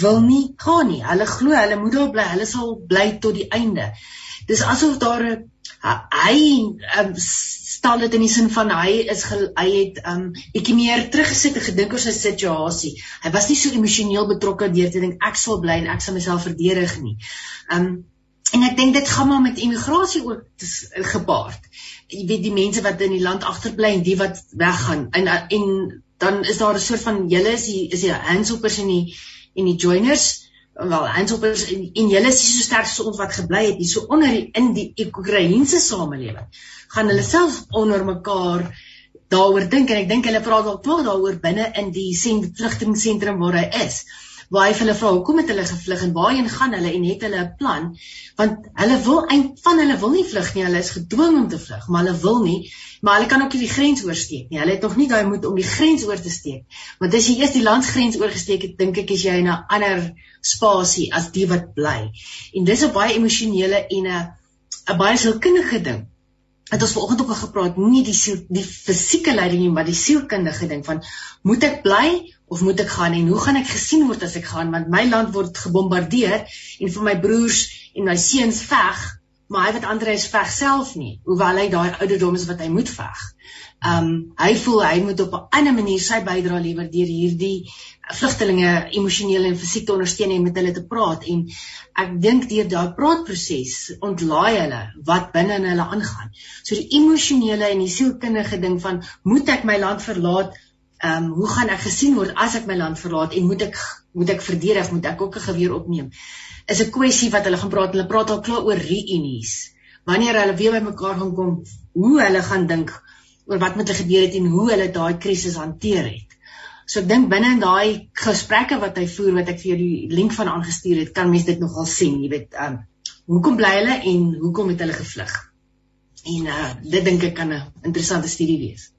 wil nie gaan nie. Hulle glo hulle moet daar bly, hulle sal bly tot die einde. Dis asof daar 'n hy um, stel dit in die sin van hy is hy het um bietjie meer teruggesit en gedink oor sy situasie. Hy was nie so emosioneel betrokke deur te dink ek sal bly en ek sal myself verdedig nie. Um en ek dink dit gaan maar met immigrasie ook gepaard. Jy weet die mense wat in die land agterbly en die wat weggaan. En en dan is daar 'n soort van julle is die is die handsoppers en die en die joiners. Wel handsoppers en, en julle is so sterk so ons wat gebly het hier so onder die, in die Oekraïense samelewing gaan hulle self onder mekaar daaroor dink. En ek dink hulle praat al klaar daaroor binne in die vlugtingsentrum waar hy is. waar hy vir hulle vra hoekom het hulle gevlug en waarheen gaan hulle en het hulle 'n plan? Want hulle wil eintlik van hulle wil nie vlug nie. Hulle is gedwing om te vlug maar hulle wil nie. Maar hulle kan ook nie die grens oorsteek nie. Hulle het nog nie daai moed om die grens oor te steek. Want as jy eers die landsgrens oorgesteek het dink ek is jy in 'n ander spasie as die wat bly. En dis 'n baie emosionele en 'n 'n baie sielkundige ding. Het ons vanoggend ook al gepraat nie die siel die fisieke lyding nie maar die sielkundige ding van moet ek bly of moet ek gaan en hoe gaan ek gesien word as ek gaan want my land word gebombardeer en vir my broers en my seuns veg maar hy wat ander is veg self nie hoewel hy daai ouderdom is wat hy moet veg. Um hy voel hy moet op 'n ander manier sy bydrae lewer deur hierdie vlugtelinge emosioneel en fisiek te ondersteun en met hulle te praat en ek dink deur daai praatproses ontlaai hulle wat binne in hulle aangaan. So die emosionele en die sielkundige ding van moet ek my land verlaat Ehm um, hoe gaan ek gesien word as ek my land verlaat en moet ek moet ek verdedig, moet ek ook 'n geweer opneem? Is 'n kwessie wat hulle gaan praat. Hulle praat al klaar oor reunies. Wanneer hulle weer bymekaar gaan kom, hoe hulle gaan dink oor wat met hulle gebeur het en hoe hulle daai krisis hanteer het. So ek dink binne in daai gesprekke wat hy voer wat ek vir jou die link van aangestuur het, kan mens dit nogal sien, jy weet, ehm um, hoekom bly hulle en hoekom het hulle gevlug? En uh dit dink ek kan 'n interessante studie wees.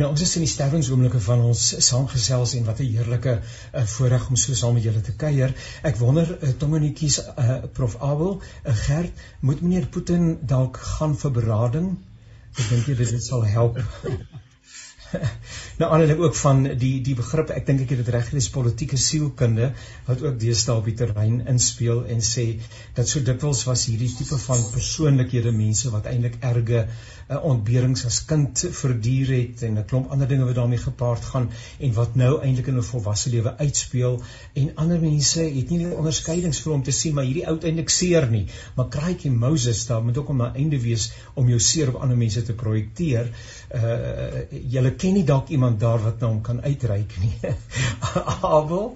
Nou ons is in die sterwingsoomblikke van ons saamgesels en wat 'n heerlike uh, voorreg om so saam met julle te kuier. Ek wonder uh, Tongenetjies uh, Prof Abel, uh, Gert, moet meneer Putin dalk gaan vir berading? Ek dink dit sal help. nou aanleiding ook van die die begrip ek dink ek het dit reg gelees politieke sielkunde wat ook deesdae op die terrein inspel en sê dat so dikwels was hierdie tipe van persoonlikhede mense wat eintlik erge uh, ontberings as kind verduur het en 'n klomp ander dinge wat daarmee gepaard gaan en wat nou eintlik in 'n volwasse lewe uitspeel. En ander mense het nie die onderskeidings vir hom te sien maar hierdie ou eintlik seer nie. Maar kraaitjie Moses daar moet ook om 'n einde wees om jou seer op ander mense te projekteer uh julle ken nie dalk iemand daar wat na hom kan uitreik nie. Abel?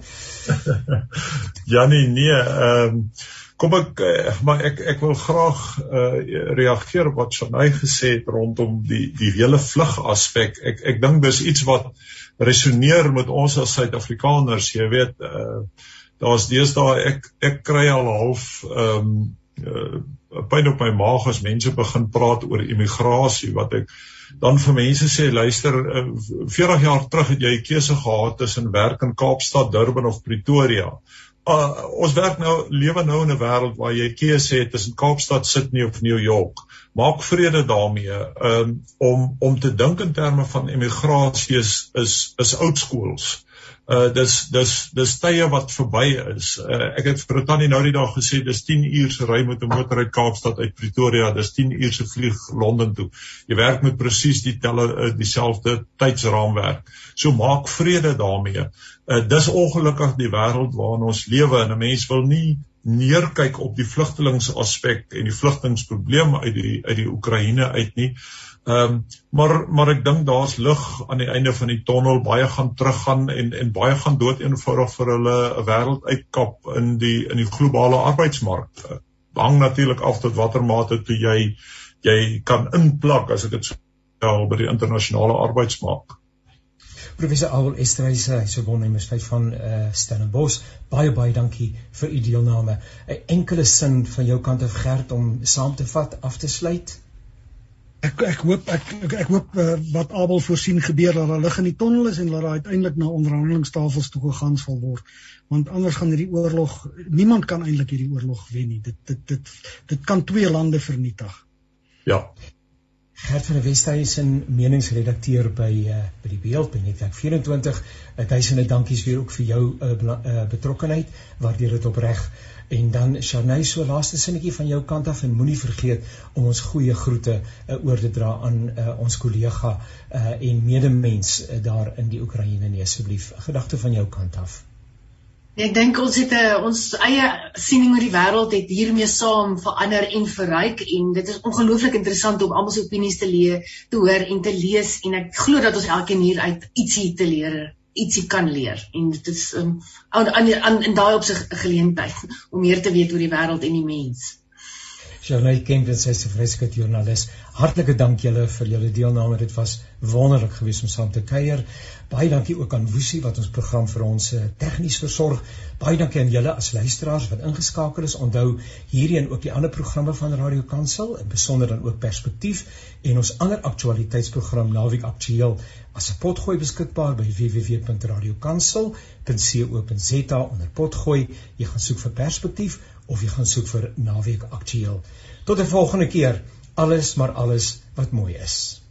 Janie, nee, ehm um, kom ek uh, maar ek ek wil graag uh reageer op wat Shanay gesê het rondom die die hele vlug aspek. Ek ek dink dis iets wat resoneer met ons as Suid-Afrikaners, jy weet, uh daar's deesdae ek ek kry al half ehm um, uh pyn op my maag as mense begin praat oor immigrasie wat ek dan vir mense sê luister 40 eh, jaar terug het jy 'n keuse gehad tussen werk in Kaapstad, Durban of Pretoria. Uh, ons werk nou lewe nou in 'n wêreld waar jy keuse het tussen Kaapstad, Sydney of New York. Maak vrede daarmee um, om om te dink in terme van immigrasie is is, is oudskools uh dis dis dis tye wat verby is. Uh, ek het vir Tannie nou die dag gesê dis 10 uur se ry met 'n motor uit Kaapstad uit Pretoria, dis 10 uur se vlieg Londen toe. Jy werk met presies die telle uh, dieselfde tydsraamwerk. So maak vrede daarmee. Uh dis ongelukkig die wêreld waarin ons lewe en 'n mens wil nie neerkyk op die vlugtelingsaspek en die vlugtingsprobleem uit die uit die Oekraïne uit nie. Ehm um, maar maar ek dink daar's lig aan die einde van die tonnel. Baie gaan teruggaan en en baie gaan dood eenvoudig vir hulle 'n wêreld uitkap in die in die globale arbeidsmark. Hang natuurlik af tot watter mate toe jy jy kan inplak as ek dit sou by die internasionale arbeidsmark. Professor Abel Estreys, hy's op Universiteit van uh, Stellenbosch. Baie baie dankie vir u deelname. 'n Enkele sin van jou kant af Gert om saam te vat af te sluit ek ek hoop ek ek, ek hoop uh, wat Abel voorsien gebeur dat daar lig in die tonnel is en dat daar uiteindelik na onderhandelingstafels toe gegaan sal word. Want anders gaan hierdie oorlog niemand kan eintlik hierdie oorlog wen nie. Dit dit dit dit kan twee lande vernietig. Ja. Gert van der Westhuizen meningsredakteur by uh, by die Beeld by Netwerk 24 uh, duisende dankies weer ook vir jou uh, uh, betrokkeheid waardeur dit opreg En dan Sharnay so laaste sinnetjie van jou kant af en moenie vergeet om ons goeie groete uh, oor te dra aan uh, ons kollega uh, en medemens uh, daar in die Oekraïne nee asseblief gedagte van jou kant af. Ek dink ons het 'n ons eie siening oor die wêreld het hiermee saam verander en verryk en dit is ongelooflik interessant om almal se opinies te lees, te hoor en te lees en ek glo dat ons elkeen hier uit ietsie te leer ietsie kan leer en dit is um, aan aan in daai opsig 'n geleentheid om meer te weet oor die wêreld en die mens. Charlotte Kempton sê sy vreeslike joernalis. Hartlike dank julle vir julle deelname. Dit was wonderlik geweest om saam te kuier. Baie dankie ook aan Woesie wat ons program vir ons eh, tegnies versorg. Baie dankie aan julle as luisteraars wat ingeskakel is. Onthou hierdie en ook die ander programme van Radio Kansel, in besonder dan ook Perspektief en ons ander aktualiteitsprogram Naweek Aktueel as 'n potgooi beskikbaar by www.radiokansel.co.za onder potgooi. Jy gaan soek vir Perspektief of jy gaan soek vir Naweek Aktueel. Tot 'n volgende keer. Alles maar alles wat mooi is.